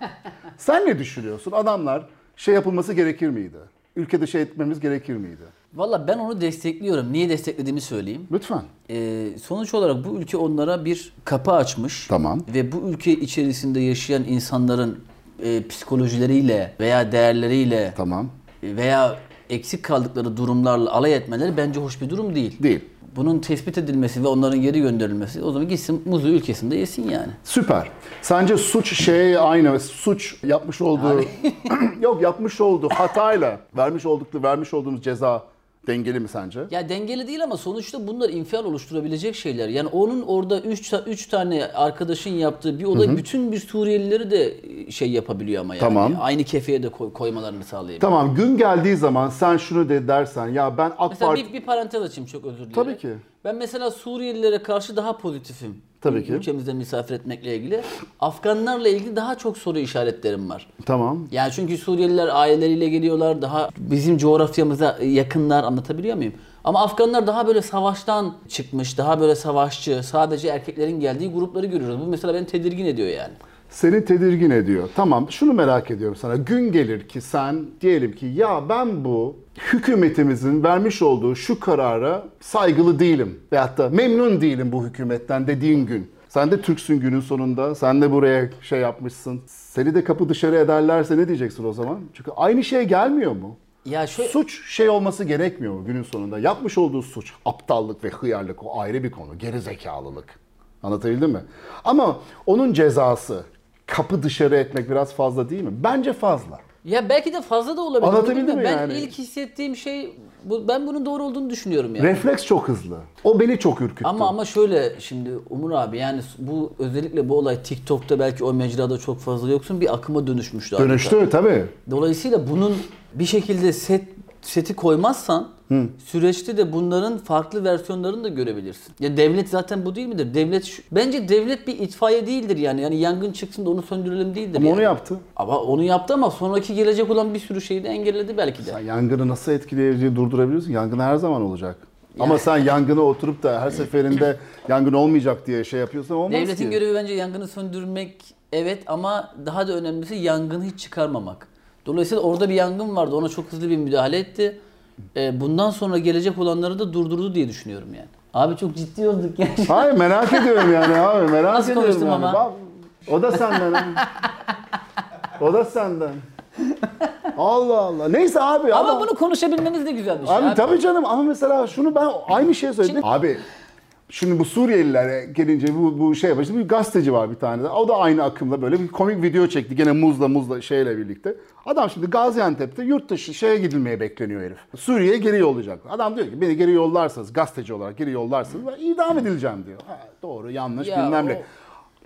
Speaker 2: Sen ne düşünüyorsun? Adamlar şey yapılması gerekir miydi? Ülke dışı etmemiz gerekir miydi?
Speaker 1: Valla ben onu destekliyorum. Niye desteklediğimi söyleyeyim.
Speaker 2: Lütfen.
Speaker 1: Ee, sonuç olarak bu ülke onlara bir kapı açmış.
Speaker 2: Tamam.
Speaker 1: Ve bu ülke içerisinde yaşayan insanların e, psikolojileriyle veya değerleriyle
Speaker 2: Tamam.
Speaker 1: veya eksik kaldıkları durumlarla alay etmeleri bence hoş bir durum değil.
Speaker 2: Değil.
Speaker 1: Bunun tespit edilmesi ve onların geri gönderilmesi o zaman gitsin muzu ülkesinde yesin yani.
Speaker 2: Süper. Sence suç şey aynı. Suç yapmış olduğu yok yapmış olduğu hatayla vermiş oldukları vermiş olduğumuz ceza dengeli mi sence?
Speaker 1: Ya dengeli değil ama sonuçta bunlar infial oluşturabilecek şeyler. Yani onun orada 3 üç tane arkadaşın yaptığı bir olay bütün bir Suriyelileri de şey yapabiliyor ama yani.
Speaker 2: Tamam.
Speaker 1: Aynı kefeye de koy- koymalarını sağlayabiliyor.
Speaker 2: Tamam gün geldiği zaman sen şunu de dersen ya ben AK
Speaker 1: Mesela
Speaker 2: Parti
Speaker 1: bir, bir parantez açayım çok özür dilerim.
Speaker 2: Tabii ki.
Speaker 1: Ben mesela Suriyelilere karşı daha pozitifim.
Speaker 2: Tabii ki.
Speaker 1: Ülkemizde misafir etmekle ilgili. Afganlarla ilgili daha çok soru işaretlerim var.
Speaker 2: Tamam.
Speaker 1: Yani çünkü Suriyeliler aileleriyle geliyorlar. Daha bizim coğrafyamıza yakınlar anlatabiliyor muyum? Ama Afganlar daha böyle savaştan çıkmış, daha böyle savaşçı, sadece erkeklerin geldiği grupları görüyoruz. Bu mesela beni tedirgin ediyor yani.
Speaker 2: Seni tedirgin ediyor. Tamam şunu merak ediyorum sana. Gün gelir ki sen diyelim ki ya ben bu hükümetimizin vermiş olduğu şu karara saygılı değilim. Veyahut da memnun değilim bu hükümetten dediğin gün. Sen de Türksün günün sonunda. Sen de buraya şey yapmışsın. Seni de kapı dışarı ederlerse ne diyeceksin o zaman? Çünkü aynı şey gelmiyor mu?
Speaker 1: Ya şöyle,
Speaker 2: Suç şey olması gerekmiyor mu günün sonunda? Yapmış olduğu suç, aptallık ve hıyarlık o ayrı bir konu. Geri zekalılık. Anlatabildim mi? Ama onun cezası kapı dışarı etmek biraz fazla değil mi? Bence fazla.
Speaker 1: ya belki de fazla da olabilir.
Speaker 2: Anlatabildim mi
Speaker 1: Ben
Speaker 2: yani?
Speaker 1: ilk hissettiğim şey, bu, ben bunun doğru olduğunu düşünüyorum yani.
Speaker 2: Refleks çok hızlı. O beni çok ürküttü.
Speaker 1: Ama ama şöyle şimdi Umur abi yani bu özellikle bu olay TikTok'ta belki o mecrada çok fazla yoksun bir akıma dönüşmüştü.
Speaker 2: Dönüştü tabii.
Speaker 1: Dolayısıyla bunun bir şekilde set seti koymazsan süreçte de bunların farklı versiyonlarını da görebilirsin. Ya devlet zaten bu değil midir? Devlet şu- bence devlet bir itfaiye değildir yani. Yani yangın çıksın da onu söndürelim değildir
Speaker 2: Ama
Speaker 1: yani.
Speaker 2: onu yaptı.
Speaker 1: Ama onu yaptı ama sonraki gelecek olan bir sürü şeyi de engelledi belki de.
Speaker 2: Sen yangını nasıl etkileyeceği durdurabiliyorsun? Yangın her zaman olacak. Ama sen yangına oturup da her seferinde yangın olmayacak diye şey yapıyorsan olmaz
Speaker 1: Devletin
Speaker 2: ki.
Speaker 1: görevi bence yangını söndürmek evet ama daha da önemlisi yangını hiç çıkarmamak. Dolayısıyla orada bir yangın vardı. Ona çok hızlı bir müdahale etti. Ee, bundan sonra gelecek olanları da durdurdu diye düşünüyorum yani. Abi çok ciddi olduk yani.
Speaker 2: Hayır merak ediyorum yani abi merak
Speaker 1: Nasıl
Speaker 2: ediyorum
Speaker 1: konuştum
Speaker 2: yani.
Speaker 1: ama?
Speaker 2: Bak, o da senden. o da senden. Allah Allah. Neyse abi
Speaker 1: ama
Speaker 2: ama,
Speaker 1: bunu konuşabilmemiz de güzel bir şey.
Speaker 2: abi,
Speaker 1: abi.
Speaker 2: tabii canım ama mesela şunu ben aynı şeyi söyledim. Abi Şimdi bu Suriyelilere gelince bu, bu şey yapıyor. Bir gazeteci var bir tane de. O da aynı akımda böyle bir komik video çekti. Gene muzla muzla şeyle birlikte. Adam şimdi Gaziantep'te yurt dışı şeye gidilmeye bekleniyor herif. Suriye'ye geri yollayacak. Adam diyor ki beni geri yollarsanız gazeteci olarak geri yollarsanız ben idam edileceğim diyor. Ha, doğru yanlış
Speaker 1: Ya
Speaker 2: bilmem ne.
Speaker 1: o-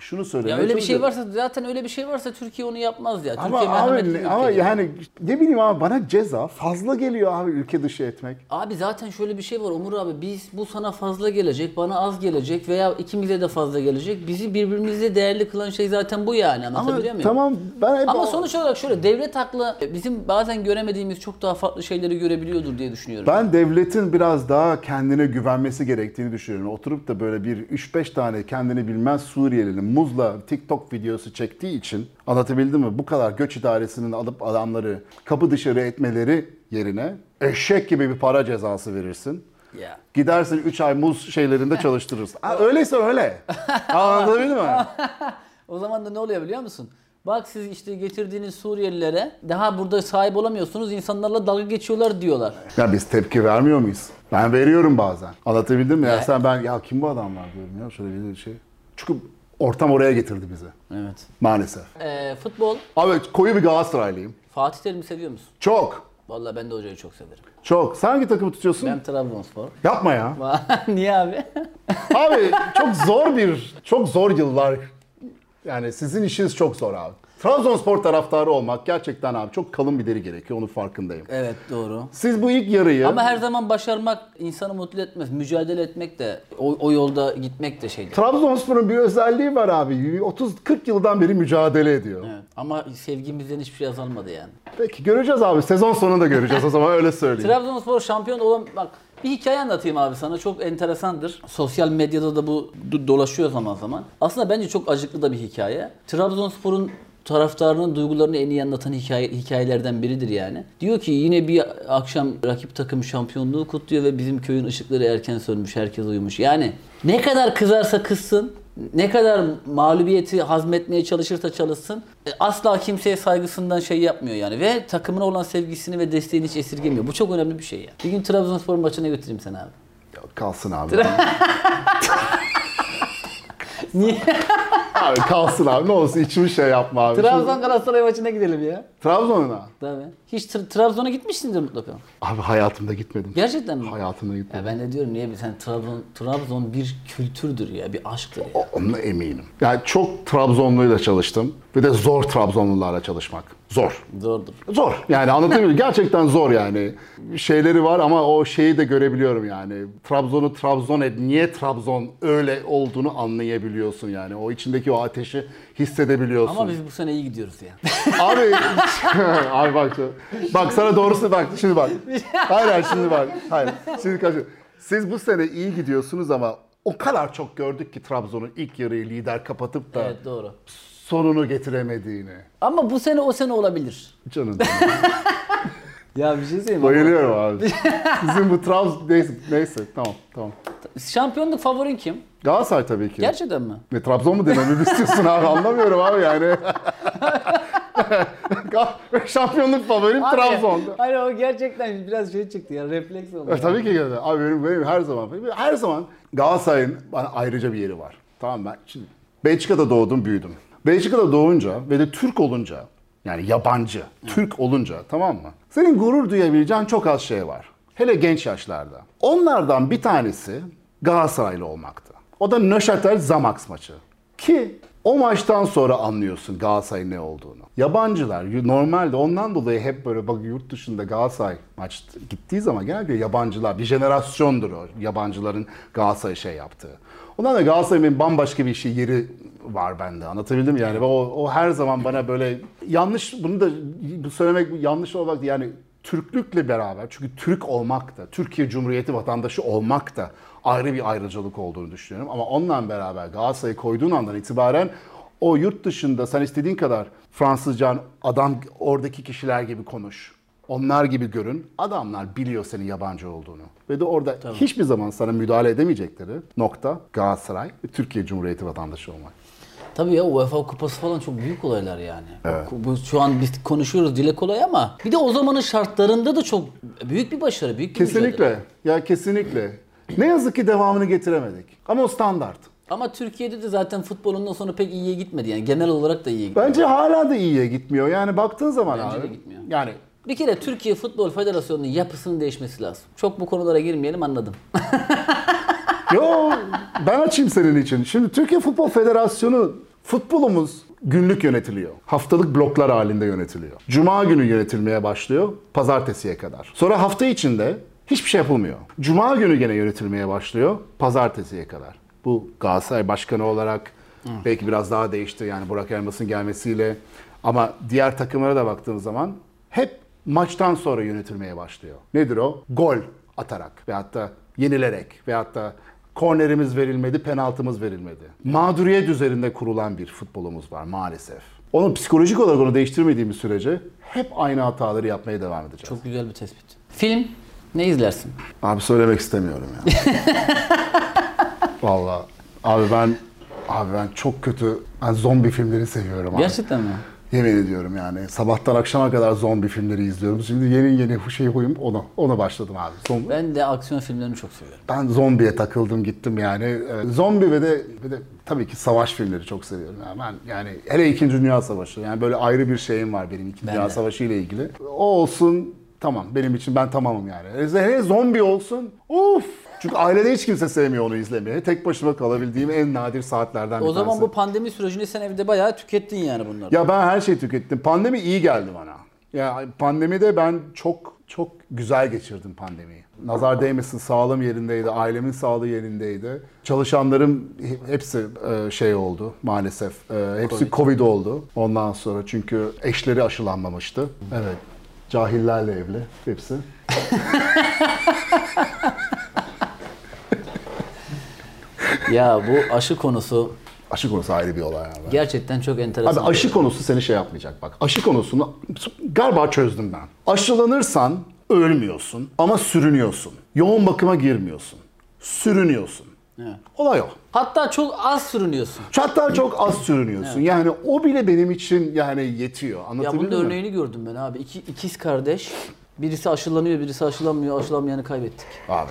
Speaker 2: Şunu
Speaker 1: Ya
Speaker 2: söylemeye
Speaker 1: öyle bir şey varsa zaten öyle bir şey varsa Türkiye onu yapmaz ya.
Speaker 2: Ama
Speaker 1: Türkiye merhametli bir
Speaker 2: abi ama
Speaker 1: ülke.
Speaker 2: yani ne bileyim abi bana ceza fazla geliyor abi ülke dışı etmek.
Speaker 1: Abi zaten şöyle bir şey var Umur abi biz bu sana fazla gelecek bana az gelecek veya ikimize de fazla gelecek. Bizi birbirimizle değerli kılan şey zaten bu yani
Speaker 2: Ama
Speaker 1: anlatabiliyor muyum?
Speaker 2: tamam ben hep
Speaker 1: Ama sonuç olarak şöyle devlet haklı bizim bazen göremediğimiz çok daha farklı şeyleri görebiliyordur diye düşünüyorum.
Speaker 2: Ben devletin biraz daha kendine güvenmesi gerektiğini düşünüyorum. Oturup da böyle bir 3-5 tane kendini bilmez Suriyelinin muzla TikTok videosu çektiği için anlatabildim mi? Bu kadar göç idaresinin alıp adamları kapı dışarı etmeleri yerine eşek gibi bir para cezası verirsin.
Speaker 1: Ya.
Speaker 2: Gidersin 3 ay muz şeylerinde çalıştırırsın. Ha, öyleyse öyle. Anlatabildim mi?
Speaker 1: O zaman da ne oluyor biliyor musun? Bak siz işte getirdiğiniz Suriyelilere daha burada sahip olamıyorsunuz insanlarla dalga geçiyorlar diyorlar.
Speaker 2: Ya biz tepki vermiyor muyuz? Ben veriyorum bazen. Anlatabildim mi? Ya
Speaker 1: Ya-
Speaker 2: sen ben ya kim bu adamlar diyorum ya şöyle bir şey. Çünkü ortam oraya getirdi bizi.
Speaker 1: Evet.
Speaker 2: Maalesef.
Speaker 1: Ee, futbol
Speaker 2: Abi koyu bir Galatasaraylıyım.
Speaker 1: Fatih Terim'i seviyor musun?
Speaker 2: Çok.
Speaker 1: Vallahi ben de hocayı çok severim.
Speaker 2: Çok. Sen hangi takımı tutuyorsun?
Speaker 1: Ben Trabzonspor.
Speaker 2: Yapma ya.
Speaker 1: Niye abi?
Speaker 2: abi çok zor bir, çok zor yıllar. Yani sizin işiniz çok zor abi. Trabzonspor taraftarı olmak gerçekten abi çok kalın bir deri gerekiyor. Onun farkındayım.
Speaker 1: evet doğru.
Speaker 2: Siz bu ilk yarıyı
Speaker 1: Ama her zaman başarmak insanı mutlu etmez. Mücadele etmek de o, o yolda gitmek de şeydir.
Speaker 2: Trabzonspor'un bir özelliği var abi. 30-40 yıldan beri mücadele ediyor.
Speaker 1: Evet. Ama sevgimizden hiçbir şey azalmadı yani.
Speaker 2: Peki göreceğiz abi. Sezon sonunda göreceğiz o zaman öyle söyleyeyim.
Speaker 1: Trabzonspor şampiyon olan bak bir hikaye anlatayım abi sana çok enteresandır. Sosyal medyada da bu do- dolaşıyor zaman zaman. Aslında bence çok acıklı da bir hikaye. Trabzonspor'un taraftarının duygularını en iyi anlatan hikaye, hikayelerden biridir yani. Diyor ki yine bir akşam rakip takım şampiyonluğu kutluyor ve bizim köyün ışıkları erken sönmüş, herkes uyumuş. Yani ne kadar kızarsa kızsın, ne kadar mağlubiyeti hazmetmeye çalışırsa çalışsın e, asla kimseye saygısından şey yapmıyor yani ve takımına olan sevgisini ve desteğini hiç esirgemiyor. Bu çok önemli bir şey ya. Bir gün Trabzonspor maçına götüreyim seni abi.
Speaker 2: Ya Kalsın abi.
Speaker 1: Niye?
Speaker 2: Abi kalsın abi. Ne olsun içimi şey yapma abi.
Speaker 1: Trabzon Galatasaray maçına gidelim ya.
Speaker 2: Trabzon'a.
Speaker 1: Tabii. Hiç Tra- Trabzon'a gitmişsindir mutlaka.
Speaker 2: Abi hayatımda gitmedim.
Speaker 1: Gerçekten mi?
Speaker 2: Hayatımda gitmedim.
Speaker 1: Ya ben de diyorum niye sen Trabzon Trabzon bir kültürdür ya, bir aşktır ya.
Speaker 2: Onunla eminim. Yani çok Trabzonluyla çalıştım. Ve de zor Trabzonlularla çalışmak. Zor.
Speaker 1: Zordur.
Speaker 2: Zor. Yani anlatabiliyor muyum? Gerçekten zor yani. Şeyleri var ama o şeyi de görebiliyorum yani. Trabzon'u Trabzon et. Niye Trabzon öyle olduğunu anlayabiliyorsun yani. O içindeki o ateşi hissedebiliyorsun.
Speaker 1: Ama biz bu sene iyi gidiyoruz ya.
Speaker 2: Abi abi bak şu- bak sana doğrusu bak şimdi bak. Hayır hayır şimdi bak. Hayır. Şimdi kaç. Siz bu sene iyi gidiyorsunuz ama o kadar çok gördük ki Trabzon'un ilk yarıyı lider kapatıp da
Speaker 1: evet doğru.
Speaker 2: sonunu getiremediğini.
Speaker 1: Ama bu sene o sene olabilir.
Speaker 2: Canım.
Speaker 1: Ya bir şey söyleyeyim mi?
Speaker 2: Bayılıyorum abi. Sizin bu Trabzon neyse, neyse tamam tamam.
Speaker 1: Şampiyonluk favorin kim?
Speaker 2: Galatasaray tabii ki.
Speaker 1: Gerçekten mi?
Speaker 2: Ve Trabzon mu dememi istiyorsun abi anlamıyorum abi yani. Şampiyonluk favorim
Speaker 1: Abi,
Speaker 2: Trabzon.
Speaker 1: Hayır o gerçekten biraz şey çıktı ya refleks oldu.
Speaker 2: E, tabii ki geldi. Abi benim, benim her zaman her zaman Galatasaray'ın bana ayrıca bir yeri var. Tamam ben şimdi Belçika'da doğdum, büyüdüm. Belçika'da doğunca ve de Türk olunca yani yabancı, Türk olunca tamam mı? Senin gurur duyabileceğin çok az şey var. Hele genç yaşlarda. Onlardan bir tanesi Galatasaraylı olmaktı. O da Neuchâtel Zamax maçı. Ki o maçtan sonra anlıyorsun Galatasaray'ın ne olduğunu. Yabancılar normalde ondan dolayı hep böyle bak yurt dışında Galatasaray maç gittiği zaman genelde yabancılar bir jenerasyondur o yabancıların Galatasaray şey yaptığı. Ondan da Galatasaray'ın bambaşka bir şey yeri var bende. Anlatabildim yani. O, o her zaman bana böyle yanlış bunu da bu söylemek yanlış olmak yani Türklükle beraber çünkü Türk olmak da Türkiye Cumhuriyeti vatandaşı olmak da ayrı bir ayrıcalık olduğunu düşünüyorum. Ama onunla beraber Galatasaray'ı koyduğun andan itibaren o yurt dışında sen istediğin kadar Fransızcan adam oradaki kişiler gibi konuş. Onlar gibi görün. Adamlar biliyor senin yabancı olduğunu. Ve de orada hiçbir zaman sana müdahale edemeyecekleri nokta Galatasaray ve Türkiye Cumhuriyeti vatandaşı olmak.
Speaker 1: Tabii ya UEFA kupası falan çok büyük olaylar yani. Bu şu an biz konuşuyoruz dile kolay ama bir de o zamanın şartlarında da çok büyük bir başarı, büyük bir mücadele.
Speaker 2: Kesinlikle. Ya kesinlikle. Ne yazık ki devamını getiremedik. Ama o standart.
Speaker 1: Ama Türkiye'de de zaten futbolundan sonra pek iyiye gitmedi yani genel olarak da iyiye gitmedi.
Speaker 2: Bence hala da iyiye gitmiyor. Yani baktığın zaman
Speaker 1: Bence
Speaker 2: abi.
Speaker 1: de gitmiyor.
Speaker 2: Yani
Speaker 1: Bir kere Türkiye Futbol Federasyonu'nun yapısının değişmesi lazım. Çok bu konulara girmeyelim anladım.
Speaker 2: Yo ben açayım senin için. Şimdi Türkiye Futbol Federasyonu futbolumuz günlük yönetiliyor. Haftalık bloklar halinde yönetiliyor. Cuma günü yönetilmeye başlıyor pazartesiye kadar. Sonra hafta içinde hiçbir şey yapılmıyor. Cuma günü gene yönetilmeye başlıyor pazartesiye kadar. Bu Galatasaray Başkanı olarak belki biraz daha değişti yani Burak Elmas'ın gelmesiyle. Ama diğer takımlara da baktığımız zaman hep maçtan sonra yönetilmeye başlıyor. Nedir o? Gol atarak veyahut da yenilerek veyahut da kornerimiz verilmedi, penaltımız verilmedi. Mağduriyet üzerinde kurulan bir futbolumuz var maalesef. Onu psikolojik olarak onu değiştirmediğimiz sürece hep aynı hataları yapmaya devam edeceğiz.
Speaker 1: Çok güzel bir tespit. Film ne izlersin?
Speaker 2: Abi söylemek istemiyorum ya. Vallahi abi ben abi ben çok kötü ben zombi filmleri seviyorum abi.
Speaker 1: Gerçekten mi?
Speaker 2: Yemin ediyorum yani. Sabahtan akşama kadar zombi filmleri izliyorum. Şimdi yeni yeni şey huyum ona. Ona başladım abi. Zombi.
Speaker 1: Ben de aksiyon filmlerini çok seviyorum.
Speaker 2: Ben zombiye takıldım gittim yani. Ee, Zombi ve de, ve de tabii ki savaş filmleri çok seviyorum. Yani ben yani hele 2. Dünya Savaşı. Yani böyle ayrı bir şeyim var benim 2.
Speaker 1: Ben
Speaker 2: Dünya
Speaker 1: de.
Speaker 2: Savaşı ile ilgili. O olsun tamam benim için ben tamamım yani. Hele zombi olsun. Uf! Çünkü ailede hiç kimse sevmiyor onu izlemeyi. Tek başıma kalabildiğim en nadir saatlerden bir
Speaker 1: O zaman
Speaker 2: tanesi.
Speaker 1: bu pandemi sürecinde sen evde bayağı tükettin yani bunları.
Speaker 2: Ya ben her şeyi tükettim. Pandemi iyi geldi bana. Ya pandemide ben çok çok güzel geçirdim pandemiyi. Nazar değmesin sağlığım yerindeydi, ailemin sağlığı yerindeydi. Çalışanlarım he- hepsi e, şey oldu maalesef. E, Hepsi Covid. oldu ondan sonra çünkü eşleri aşılanmamıştı. Evet. Cahillerle evli hepsi.
Speaker 1: Ya bu aşı konusu
Speaker 2: Aşı konusu ayrı bir olay abi.
Speaker 1: gerçekten çok enteresan.
Speaker 2: Abi aşı konusu seni şey yapmayacak bak. Aşı konusunu galiba çözdüm ben. Aşılanırsan ölmüyorsun ama sürünüyorsun. Yoğun bakıma girmiyorsun. Sürünüyorsun.
Speaker 1: Evet.
Speaker 2: Olay o.
Speaker 1: Hatta çok az sürünüyorsun.
Speaker 2: Hatta çok az sürünüyorsun. Yani o bile benim için yani yetiyor.
Speaker 1: Ya
Speaker 2: Anlatabildim
Speaker 1: bunun
Speaker 2: mi?
Speaker 1: örneğini gördüm ben abi. İki, ikiz kardeş. Birisi aşılanıyor, birisi aşılanmıyor. Aşılanmayanı kaybettik.
Speaker 2: Abi.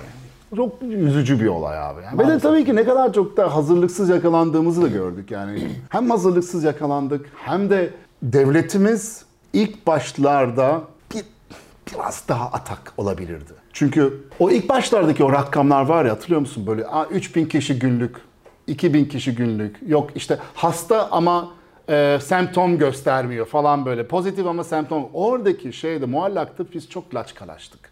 Speaker 2: Çok üzücü bir olay abi. Yani. Ve de tabii ki ne kadar çok da hazırlıksız yakalandığımızı da gördük yani. hem hazırlıksız yakalandık hem de devletimiz ilk başlarda bir biraz daha atak olabilirdi. Çünkü o ilk başlardaki o rakamlar var ya hatırlıyor musun? Böyle "Aa, 3000 kişi günlük, 2000 kişi günlük. Yok işte hasta ama e, semptom göstermiyor falan böyle. Pozitif ama semptom. Oradaki şeyde muallakta biz çok laçkalaştık.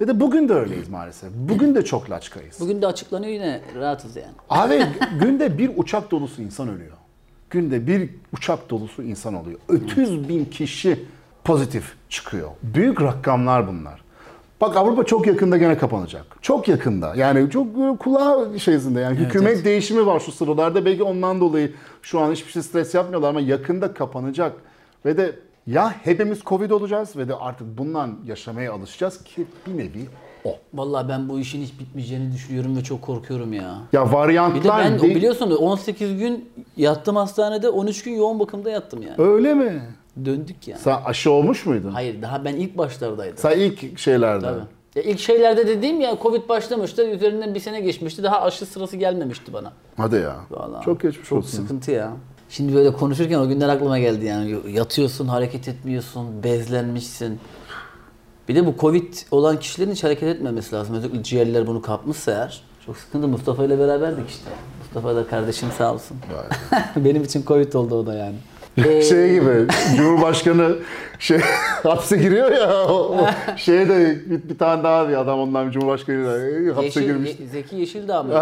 Speaker 2: Ve de bugün de öyleyiz maalesef. Bugün de çok laçkayız.
Speaker 1: Bugün de açıklanıyor yine rahatız yani.
Speaker 2: Abi günde bir uçak dolusu insan ölüyor. Günde bir uçak dolusu insan oluyor. 30 bin kişi pozitif çıkıyor. Büyük rakamlar bunlar. Bak Avrupa çok yakında gene kapanacak. Çok yakında. Yani çok böyle kulağı şeysinde yani hükümet
Speaker 1: evet.
Speaker 2: değişimi var şu sıralarda. Belki ondan dolayı şu an hiçbir şey stres yapmıyorlar ama yakında kapanacak. Ve de ya hepimiz Covid olacağız ve de artık bundan yaşamaya alışacağız ki bir nevi o.
Speaker 1: Vallahi ben bu işin hiç bitmeyeceğini düşünüyorum ve çok korkuyorum ya.
Speaker 2: Ya
Speaker 1: Bir de
Speaker 2: varyantlar
Speaker 1: ben
Speaker 2: değil-
Speaker 1: biliyorsun 18 gün yattım hastanede 13 gün yoğun bakımda yattım yani.
Speaker 2: Öyle mi?
Speaker 1: Döndük yani.
Speaker 2: Sen aşı olmuş muydun?
Speaker 1: Hayır daha ben ilk başlardaydım.
Speaker 2: Sen ilk şeylerde.
Speaker 1: Tabii. Ya ilk şeylerde dediğim ya Covid başlamıştı. Üzerinden bir sene geçmişti. Daha aşı sırası gelmemişti bana.
Speaker 2: Hadi ya.
Speaker 1: Vallahi.
Speaker 2: Çok geçmiş
Speaker 1: Çok
Speaker 2: olsun.
Speaker 1: sıkıntı ya. Şimdi böyle konuşurken o günler aklıma geldi yani. Yatıyorsun, hareket etmiyorsun, bezlenmişsin. Bir de bu Covid olan kişilerin hiç hareket etmemesi lazım. Özellikle ciğerler bunu kapmışsa eğer. Çok sıkıntı. Mustafa ile beraberdik işte. Mustafa da kardeşim sağ olsun. Benim için Covid oldu o da yani. Ee,
Speaker 2: Şey gibi Cumhurbaşkanı şey hapse giriyor ya o, o şeye bir, bir tane daha bir adam ondan Cumhurbaşkanı da hapse
Speaker 1: Yeşil,
Speaker 2: girmiş.
Speaker 1: Ye- Zeki Yeşildağ mı?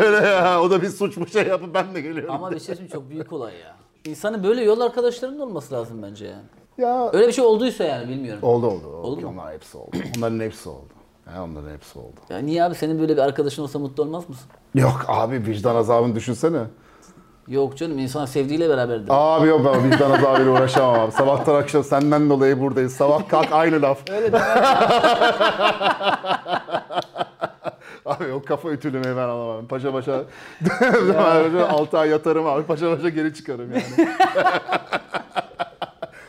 Speaker 2: Öyle ya o da bir suç mu şey yapıp ben de geliyorum.
Speaker 1: Ama bir şey söyleyeyim, çok büyük olay ya. İnsanın böyle yol arkadaşlarının olması lazım bence yani.
Speaker 2: Ya
Speaker 1: Öyle bir şey olduysa yani bilmiyorum.
Speaker 2: oldu oldu. oldu.
Speaker 1: Oldu mu?
Speaker 2: Onlar hepsi oldu. Onların hepsi oldu. Ya onların hepsi oldu.
Speaker 1: Ya niye abi senin böyle bir arkadaşın olsa mutlu olmaz mısın?
Speaker 2: Yok abi vicdan azabını düşünsene.
Speaker 1: Yok canım insan sevdiğiyle beraberdir.
Speaker 2: Abi yok ben vicdan azabıyla uğraşamam abi. Sabahtan akşam senden dolayı buradayız. Sabah kalk aynı laf.
Speaker 1: Öyle.
Speaker 2: Abi o kafa ütülümeyi ben alamam. Paşa paşa 6 ay yatarım abi. Paşa paşa geri çıkarım yani.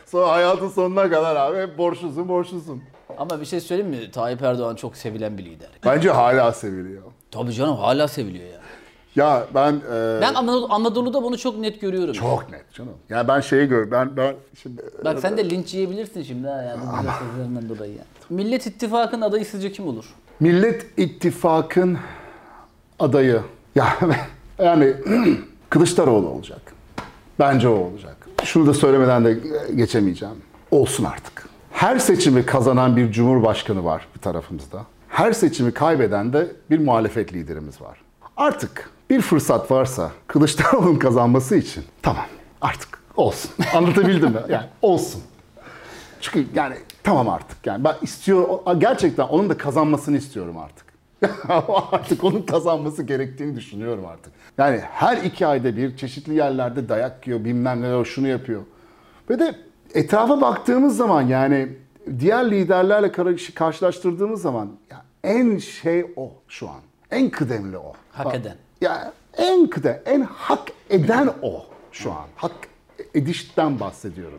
Speaker 2: Sonra hayatın sonuna kadar abi hep borçlusun borçlusun.
Speaker 1: Ama bir şey söyleyeyim mi? Tayyip Erdoğan çok sevilen bir lider.
Speaker 2: Bence hala seviliyor.
Speaker 1: Tabii canım hala seviliyor ya.
Speaker 2: Ya ben e,
Speaker 1: Ben Anadolu, Anadolu'da bunu çok net görüyorum.
Speaker 2: çok net canım. Yani ben şeyi gör ben ben şimdi
Speaker 1: Bak sen de linç yiyebilirsin şimdi ha ya bu sözlerinden dolayı ya. Millet İttifakı'nın adayı sizce kim olur?
Speaker 2: Millet İttifak'ın adayı ya yani Kılıçdaroğlu olacak. Bence o olacak. Şunu da söylemeden de geçemeyeceğim. Olsun artık. Her seçimi kazanan bir cumhurbaşkanı var bir tarafımızda. Her seçimi kaybeden de bir muhalefet liderimiz var. Artık bir fırsat varsa Kılıçdaroğlu'nun kazanması için tamam artık olsun. Anlatabildim mi? Yani olsun. Çünkü yani tamam artık yani ben istiyor gerçekten onun da kazanmasını istiyorum artık. artık onun kazanması gerektiğini düşünüyorum artık. Yani her iki ayda bir çeşitli yerlerde dayak yiyor bilmem ne şunu yapıyor. Ve de etrafa baktığımız zaman yani diğer liderlerle karşı- karşılaştırdığımız zaman en şey o şu an. En kıdemli o.
Speaker 1: Hak eden.
Speaker 2: Ya en kıdem, en hak eden o şu an. Hak edişten bahsediyorum.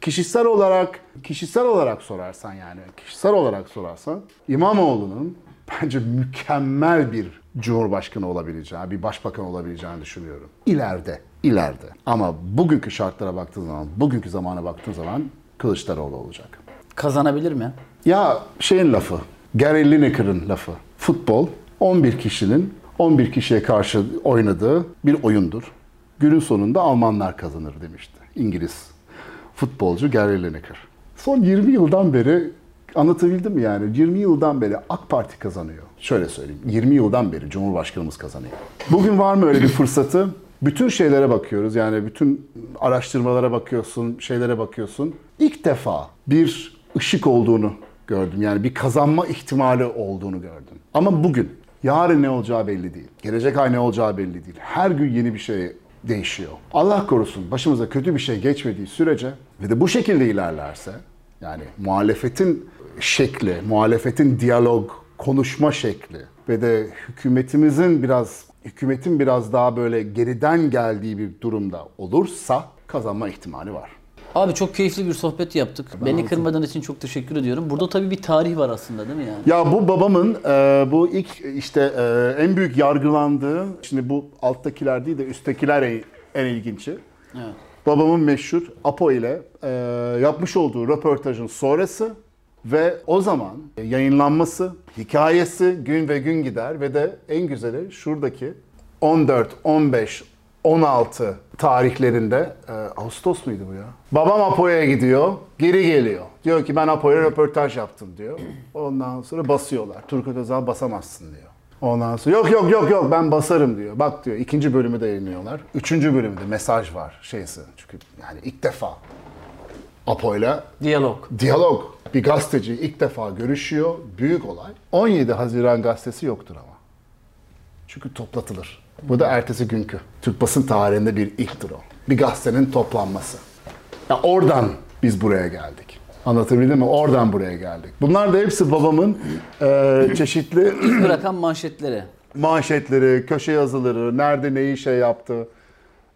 Speaker 2: Kişisel olarak, kişisel olarak sorarsan yani, kişisel olarak sorarsan İmamoğlu'nun bence mükemmel bir cumhurbaşkanı olabileceği, bir başbakan olabileceğini düşünüyorum. İleride, ileride. Ama bugünkü şartlara baktığın zaman, bugünkü zamana baktığın zaman Kılıçdaroğlu olacak.
Speaker 1: Kazanabilir mi?
Speaker 2: Ya şeyin lafı, Gary Lineker'ın lafı. Futbol 11 kişinin 11 kişiye karşı oynadığı bir oyundur. Günün sonunda Almanlar kazanır demişti. İngiliz futbolcu Gary Lineker. Son 20 yıldan beri anlatabildim mi yani? 20 yıldan beri AK Parti kazanıyor. Şöyle söyleyeyim. 20 yıldan beri Cumhurbaşkanımız kazanıyor. Bugün var mı öyle bir fırsatı? Bütün şeylere bakıyoruz. Yani bütün araştırmalara bakıyorsun, şeylere bakıyorsun. İlk defa bir ışık olduğunu gördüm. Yani bir kazanma ihtimali olduğunu gördüm. Ama bugün, yarın ne olacağı belli değil. Gelecek ay ne olacağı belli değil. Her gün yeni bir şey değişiyor. Allah korusun başımıza kötü bir şey geçmediği sürece ve de bu şekilde ilerlerse yani muhalefetin şekli, muhalefetin diyalog, konuşma şekli ve de hükümetimizin biraz hükümetin biraz daha böyle geriden geldiği bir durumda olursa kazanma ihtimali var.
Speaker 1: Abi çok keyifli bir sohbet yaptık. Beni kırmadığın için çok teşekkür ediyorum. Burada tabii bir tarih var aslında değil mi yani?
Speaker 2: Ya bu babamın e, bu ilk işte e, en büyük yargılandığı, şimdi bu alttakiler değil de üsttekiler en, en ilginci.
Speaker 1: Evet.
Speaker 2: Babamın meşhur Apo ile e, yapmış olduğu röportajın sonrası ve o zaman yayınlanması, hikayesi gün ve gün gider ve de en güzeli şuradaki 14, 15, 16 tarihlerinde e, Ağustos muydu bu ya? Babam Apo'ya gidiyor, geri geliyor. Diyor ki ben Apo'ya röportaj yaptım diyor. Ondan sonra basıyorlar. Turgut Özal basamazsın diyor. Ondan sonra yok yok yok yok ben basarım diyor. Bak diyor ikinci bölümü de yayınlıyorlar. Üçüncü bölümde mesaj var şeysi. Çünkü yani ilk defa Apo'yla
Speaker 1: Diyalog.
Speaker 2: diyalog. Bir gazeteci ilk defa görüşüyor. Büyük olay. 17 Haziran gazetesi yoktur ama. Çünkü toplatılır. Bu da ertesi günkü. Türk basın tarihinde bir ilktir o. Bir gazetenin toplanması. Ya oradan biz buraya geldik. Anlatabildim mi? Oradan buraya geldik. Bunlar da hepsi babamın eee, çeşitli
Speaker 1: Bırakan manşetleri.
Speaker 2: manşetleri, köşe yazıları, nerede neyi şey yaptı.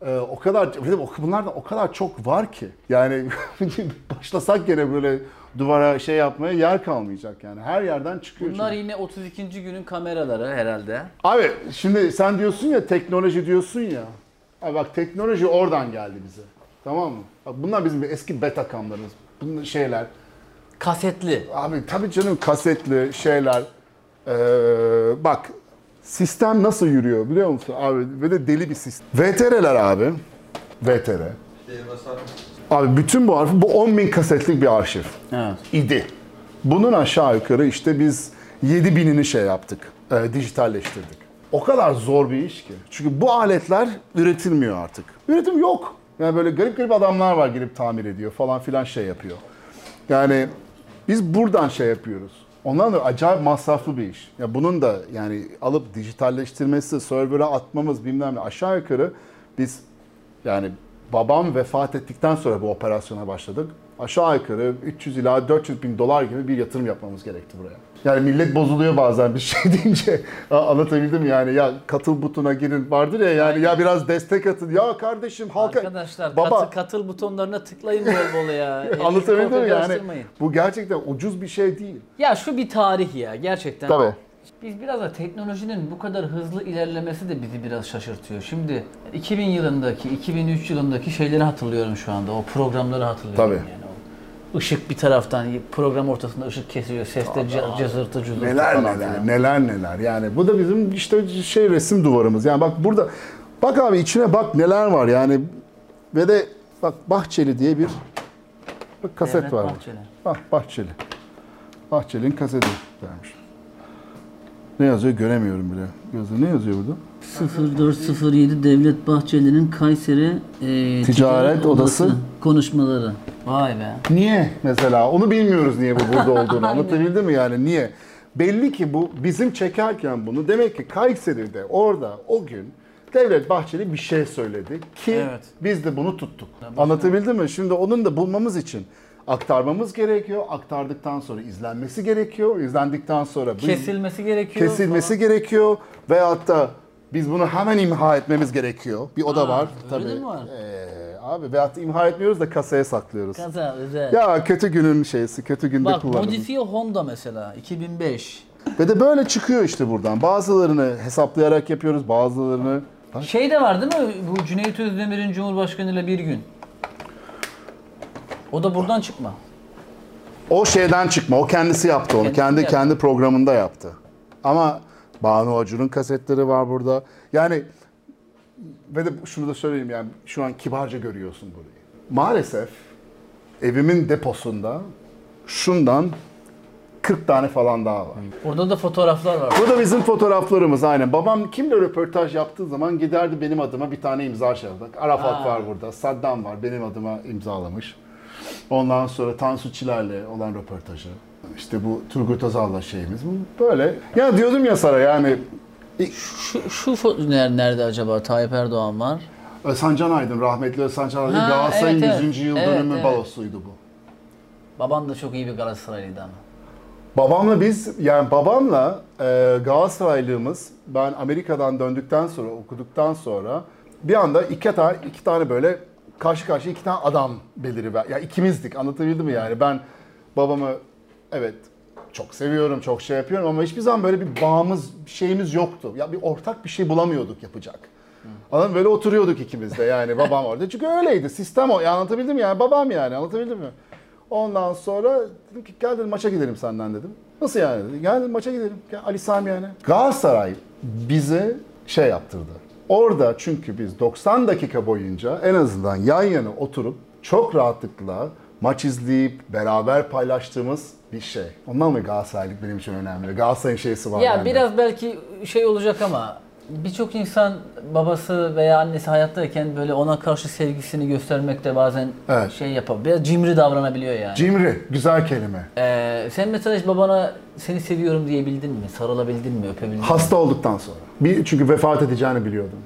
Speaker 2: Ee, o kadar bir de o- bunlardan o kadar çok var ki. Yani başlasak gene böyle duvara şey yapmaya yer kalmayacak yani. Her yerden çıkıyor.
Speaker 1: Bunlar
Speaker 2: çünkü.
Speaker 1: yine 32. günün kameraları herhalde.
Speaker 2: Abi şimdi sen diyorsun ya teknoloji diyorsun ya. Abi bak teknoloji oradan geldi bize. Tamam mı? Bak bunlar bizim eski beta kamlarımız. Bunlar şeyler.
Speaker 1: Kasetli.
Speaker 2: Abi tabii canım kasetli şeyler. Ee, bak sistem nasıl yürüyor biliyor musun? Abi ve de deli bir sistem. VTR'ler abi. VTR. Abi bütün bu arşiv, bu 10 bin kasetlik bir arşiv
Speaker 1: Evet.
Speaker 2: idi. Bunun aşağı yukarı işte biz 7 binini şey yaptık, e, dijitalleştirdik. O kadar zor bir iş ki. Çünkü bu aletler üretilmiyor artık. Üretim yok. Yani böyle garip garip adamlar var gelip tamir ediyor falan filan şey yapıyor. Yani biz buradan şey yapıyoruz. Ondan da acayip masraflı bir iş. Ya bunun da yani alıp dijitalleştirmesi, server'a atmamız bilmem ne aşağı yukarı biz yani babam vefat ettikten sonra bu operasyona başladık. Aşağı yukarı 300 ila 400 bin dolar gibi bir yatırım yapmamız gerekti buraya. Yani millet bozuluyor bazen bir şey deyince anlatabildim mi? yani ya katıl butona girin vardır ya yani ya biraz destek atın ya kardeşim halka
Speaker 1: Arkadaşlar
Speaker 2: baba
Speaker 1: katı- katıl butonlarına tıklayın bol bol ya.
Speaker 2: Anlatabildim mi yani bu gerçekten ucuz bir şey değil.
Speaker 1: Ya şu bir tarih ya gerçekten.
Speaker 2: Tabii.
Speaker 1: Biz biraz da teknolojinin bu kadar hızlı ilerlemesi de bizi biraz şaşırtıyor. Şimdi 2000 yılındaki, 2003 yılındaki şeyleri hatırlıyorum şu anda. O programları hatırlıyorum.
Speaker 2: Tabii.
Speaker 1: Yani o ışık bir taraftan program ortasında ışık kesiyor. Seste cızırtı cızırtı
Speaker 2: Neler
Speaker 1: falan
Speaker 2: neler
Speaker 1: filan.
Speaker 2: neler neler yani bu da bizim işte şey resim duvarımız yani bak burada bak abi içine bak neler var yani ve de bak Bahçeli diye bir bak kaset
Speaker 1: Devlet
Speaker 2: var.
Speaker 1: Bahçeli.
Speaker 2: Bak Bahçeli. Bahçeli'nin kaseti vermiş. Ne yazıyor göremiyorum bile. Yazıyor. Ne yazıyor burada?
Speaker 1: 0407 Devlet Bahçeli'nin Kayseri e,
Speaker 2: Ticaret Odası.
Speaker 1: konuşmaları. Vay be.
Speaker 2: Niye mesela? Onu bilmiyoruz niye bu burada olduğunu. Anlatabildim mi yani? Niye? Belli ki bu bizim çekerken bunu demek ki Kayseri'de orada o gün Devlet Bahçeli bir şey söyledi ki
Speaker 1: Evet.
Speaker 2: biz de bunu tuttuk. Anlatabildim mi? Şimdi onun da bulmamız için aktarmamız gerekiyor. Aktardıktan sonra izlenmesi gerekiyor. İzlendikten sonra bu
Speaker 1: Kesilmesi gerekiyor.
Speaker 2: kesilmesi gerekiyor veyahut da biz bunu hemen imha etmemiz gerekiyor. Bir o da
Speaker 1: Aa,
Speaker 2: var
Speaker 1: öyle
Speaker 2: tabii.
Speaker 1: de mi var?
Speaker 2: Ee, abi veyahut da imha etmiyoruz da kasaya saklıyoruz.
Speaker 1: Kaza özel.
Speaker 2: Ya kötü günün şeysi, kötü günde
Speaker 1: Bak
Speaker 2: kullanımı.
Speaker 1: modifiye Honda mesela 2005.
Speaker 2: Ve de böyle çıkıyor işte buradan. Bazılarını hesaplayarak yapıyoruz, bazılarını...
Speaker 1: Şey de var değil mi? Bu Cüneyt Özdemir'in Cumhurbaşkanı ile bir gün. O da buradan çıkma.
Speaker 2: O şeyden çıkma, o kendisi yaptı onu.
Speaker 1: Kendisi
Speaker 2: kendi
Speaker 1: yaptı.
Speaker 2: kendi programında yaptı. Ama Banu Acun'un kasetleri var burada. Yani ve de şunu da söyleyeyim yani şu an kibarca görüyorsun burayı. Maalesef evimin deposunda şundan 40 tane falan daha var.
Speaker 1: Orada da fotoğraflar var.
Speaker 2: Bu da bizim fotoğraflarımız aynen. Babam kimle röportaj yaptığı zaman giderdi benim adıma bir tane imza şey. Arafat
Speaker 1: Aa.
Speaker 2: var burada, Saddam var benim adıma imzalamış. Ondan sonra Tansu Çiller'le olan röportajı. İşte bu Turgut Özal'la şeyimiz. Böyle. Ya diyordum ya Sara yani
Speaker 1: Şu, şu ner- nerede acaba? Tayyip Erdoğan var.
Speaker 2: Özhan Can Aydın, rahmetli Özhan Can Aydın
Speaker 1: Ha,
Speaker 2: Galatasaray'ın
Speaker 1: evet, evet.
Speaker 2: 100. yıl
Speaker 1: Evet,
Speaker 2: dönümü
Speaker 1: evet.
Speaker 2: balosuydu bu.
Speaker 1: Baban da çok iyi bir Galatasaraylıydı ama.
Speaker 2: Babamla biz yani babamla e, Galatasaraylığımız ben Amerika'dan döndükten sonra okuduktan sonra bir anda iki tane iki tane böyle karşı karşıya iki tane adam beliri ver. Ya ikimizdik anlatabildim mi yani ben babamı evet çok seviyorum çok şey yapıyorum ama hiçbir zaman böyle bir bağımız bir şeyimiz yoktu. Ya bir ortak bir şey bulamıyorduk yapacak. Anladın? Böyle oturuyorduk ikimiz de yani babam orada. Çünkü öyleydi. Sistem o. Ya anlatabildim mi? yani babam yani anlatabildim mi? Ondan sonra dedim ki gel dedim maça gidelim senden dedim. Nasıl yani dedi. Gel dedim maça gidelim. Gel Ali Sami yani. Galatasaray bize şey yaptırdı. Orada çünkü biz 90 dakika boyunca en azından yan yana oturup çok rahatlıkla maç izleyip beraber paylaştığımız bir şey. Ondan mı Galatasaraylık benim için önemli? Galatasaray'ın şeysi var.
Speaker 1: Ya
Speaker 2: bende.
Speaker 1: biraz belki şey olacak ama birçok insan babası veya annesi hayattayken böyle ona karşı sevgisini göstermekte bazen
Speaker 2: Evet.
Speaker 1: şey yapabiliyor. Biraz cimri davranabiliyor yani.
Speaker 2: Cimri, güzel kelime.
Speaker 1: Ee, sen mesela hiç babana seni seviyorum diyebildin mi? Sarılabildin mi? Öpebildin mi?
Speaker 2: Hasta olduktan sonra. Bir, çünkü vefat edeceğini biliyordum.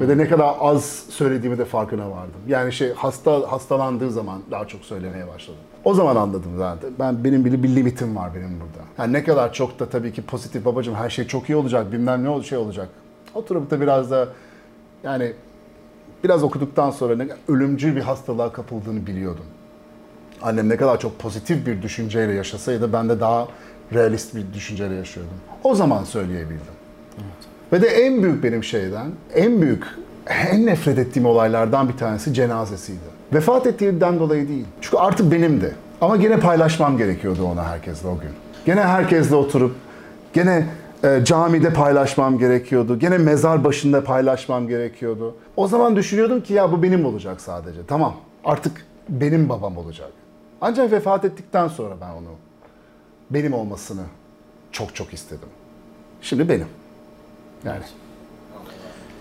Speaker 2: Ve de ne kadar az söylediğimi de farkına vardım. Yani şey hasta hastalandığı zaman daha çok söylemeye başladım. O zaman anladım zaten. Ben benim bir, bir limitim var benim burada. Yani ne kadar çok da tabii ki pozitif babacığım her şey çok iyi olacak, bilmem ne ol- şey olacak. Oturup da biraz da yani biraz okuduktan sonra ne ölümcül bir hastalığa kapıldığını biliyordum. Annem ne kadar çok pozitif bir düşünceyle yaşasaydı ben de daha realist bir düşünceyle yaşıyordum. O zaman söyleyebildim. Ve de en büyük benim şeyden, en büyük, en nefret ettiğim olaylardan bir tanesi cenazesiydi. Vefat ettiğinden dolayı değil. Çünkü artık benimdi. Ama gene paylaşmam gerekiyordu ona herkesle o gün. Gene herkesle oturup, gene e, camide paylaşmam gerekiyordu. Gene mezar başında paylaşmam gerekiyordu. O zaman düşünüyordum ki ya bu benim olacak sadece. Tamam artık benim babam olacak. Ancak vefat ettikten sonra ben onu benim olmasını çok çok istedim. Şimdi benim. Yani.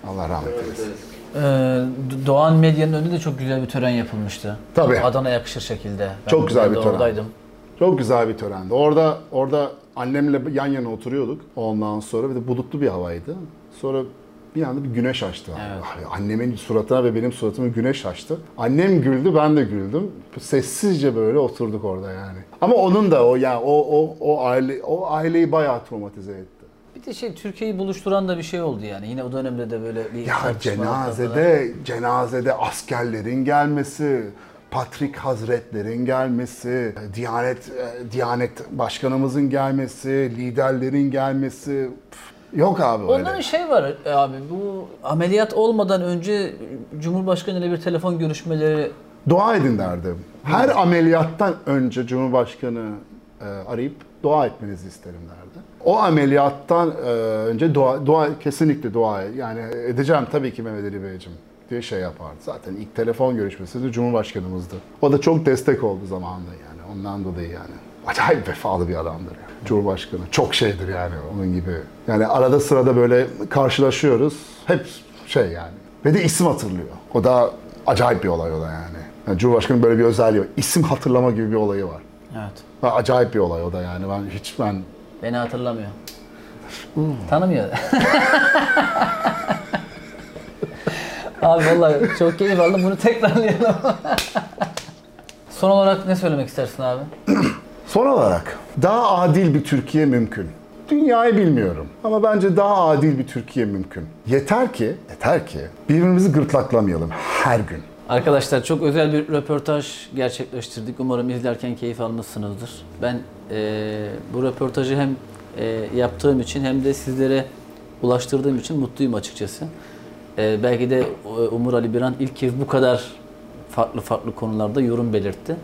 Speaker 2: Allah rahmet eylesin.
Speaker 1: Ee, Do- Doğan Medya'nın önünde de çok güzel bir tören yapılmıştı.
Speaker 2: Tabii.
Speaker 1: Adana yakışır şekilde. Ben
Speaker 2: Çok güzel bir tören.
Speaker 1: Oradaydım.
Speaker 2: Çok güzel bir törendi. Orada orada annemle yan yana oturuyorduk. Ondan sonra bir de bulutlu bir havaydı. Sonra bir anda bir güneş açtı.
Speaker 1: Evet.
Speaker 2: Annemin suratına ve benim suratıma güneş açtı. Annem güldü, ben de güldüm. Sessizce böyle oturduk orada yani. Ama onun da o yani o o o aile o aileyi bayağı travmatize etti.
Speaker 1: Bir de şey Türkiye'yi buluşturan da bir şey oldu yani. Yine o dönemde de böyle bir
Speaker 2: Ya
Speaker 1: tartışmalar falan.
Speaker 2: cenazede, cenazede askerlerin gelmesi, Patrik Hazretlerin gelmesi, Diyanet e, Diyanet Başkanımızın gelmesi, liderlerin gelmesi. Yok abi öyle.
Speaker 1: Onların şey var e, abi bu ameliyat olmadan önce Cumhurbaşkanı ile bir telefon görüşmeleri
Speaker 2: Dua edin derdim. Her ameliyattan önce Cumhurbaşkanı e, arayıp dua etmenizi isterim derdi. O ameliyattan e, önce dua, dua kesinlikle dua yani edeceğim tabii ki Mehmet Ali Beyciğim diye şey yapardı. Zaten ilk telefon görüşmesi de Cumhurbaşkanımızdı. O da çok destek oldu zamanında yani. Ondan dolayı yani. Acayip vefalı bir adamdır yani. Cumhurbaşkanı. Çok şeydir yani onun gibi. Yani arada sırada böyle karşılaşıyoruz. Hep şey yani. Ve de isim hatırlıyor. O da acayip bir olay o da yani. yani Cumhurbaşkanı böyle bir özelliği var. İsim hatırlama gibi bir olayı var.
Speaker 1: Evet.
Speaker 2: Acayip bir olay o da yani. Ben hiç ben
Speaker 1: Beni hatırlamıyor. Tanımıyor. Abi vallahi çok keyif aldım. Bunu tekrarlayalım. Son olarak ne söylemek istersin abi?
Speaker 2: Son olarak daha adil bir Türkiye mümkün. Dünyayı bilmiyorum ama bence daha adil bir Türkiye mümkün. Yeter ki, yeter ki birbirimizi gırtlaklamayalım her gün.
Speaker 1: Arkadaşlar çok özel bir röportaj gerçekleştirdik. Umarım izlerken keyif almışsınızdır. Ben eee, bu röportajı hem eee, yaptığım için hem de sizlere ulaştırdığım için mutluyum açıkçası. Eee, belki de e, Umur Ali Biran ilk kez bu kadar farklı farklı konularda yorum belirtti.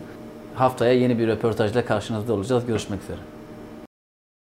Speaker 1: Haftaya yeni bir röportajla karşınızda olacağız. Görüşmek üzere.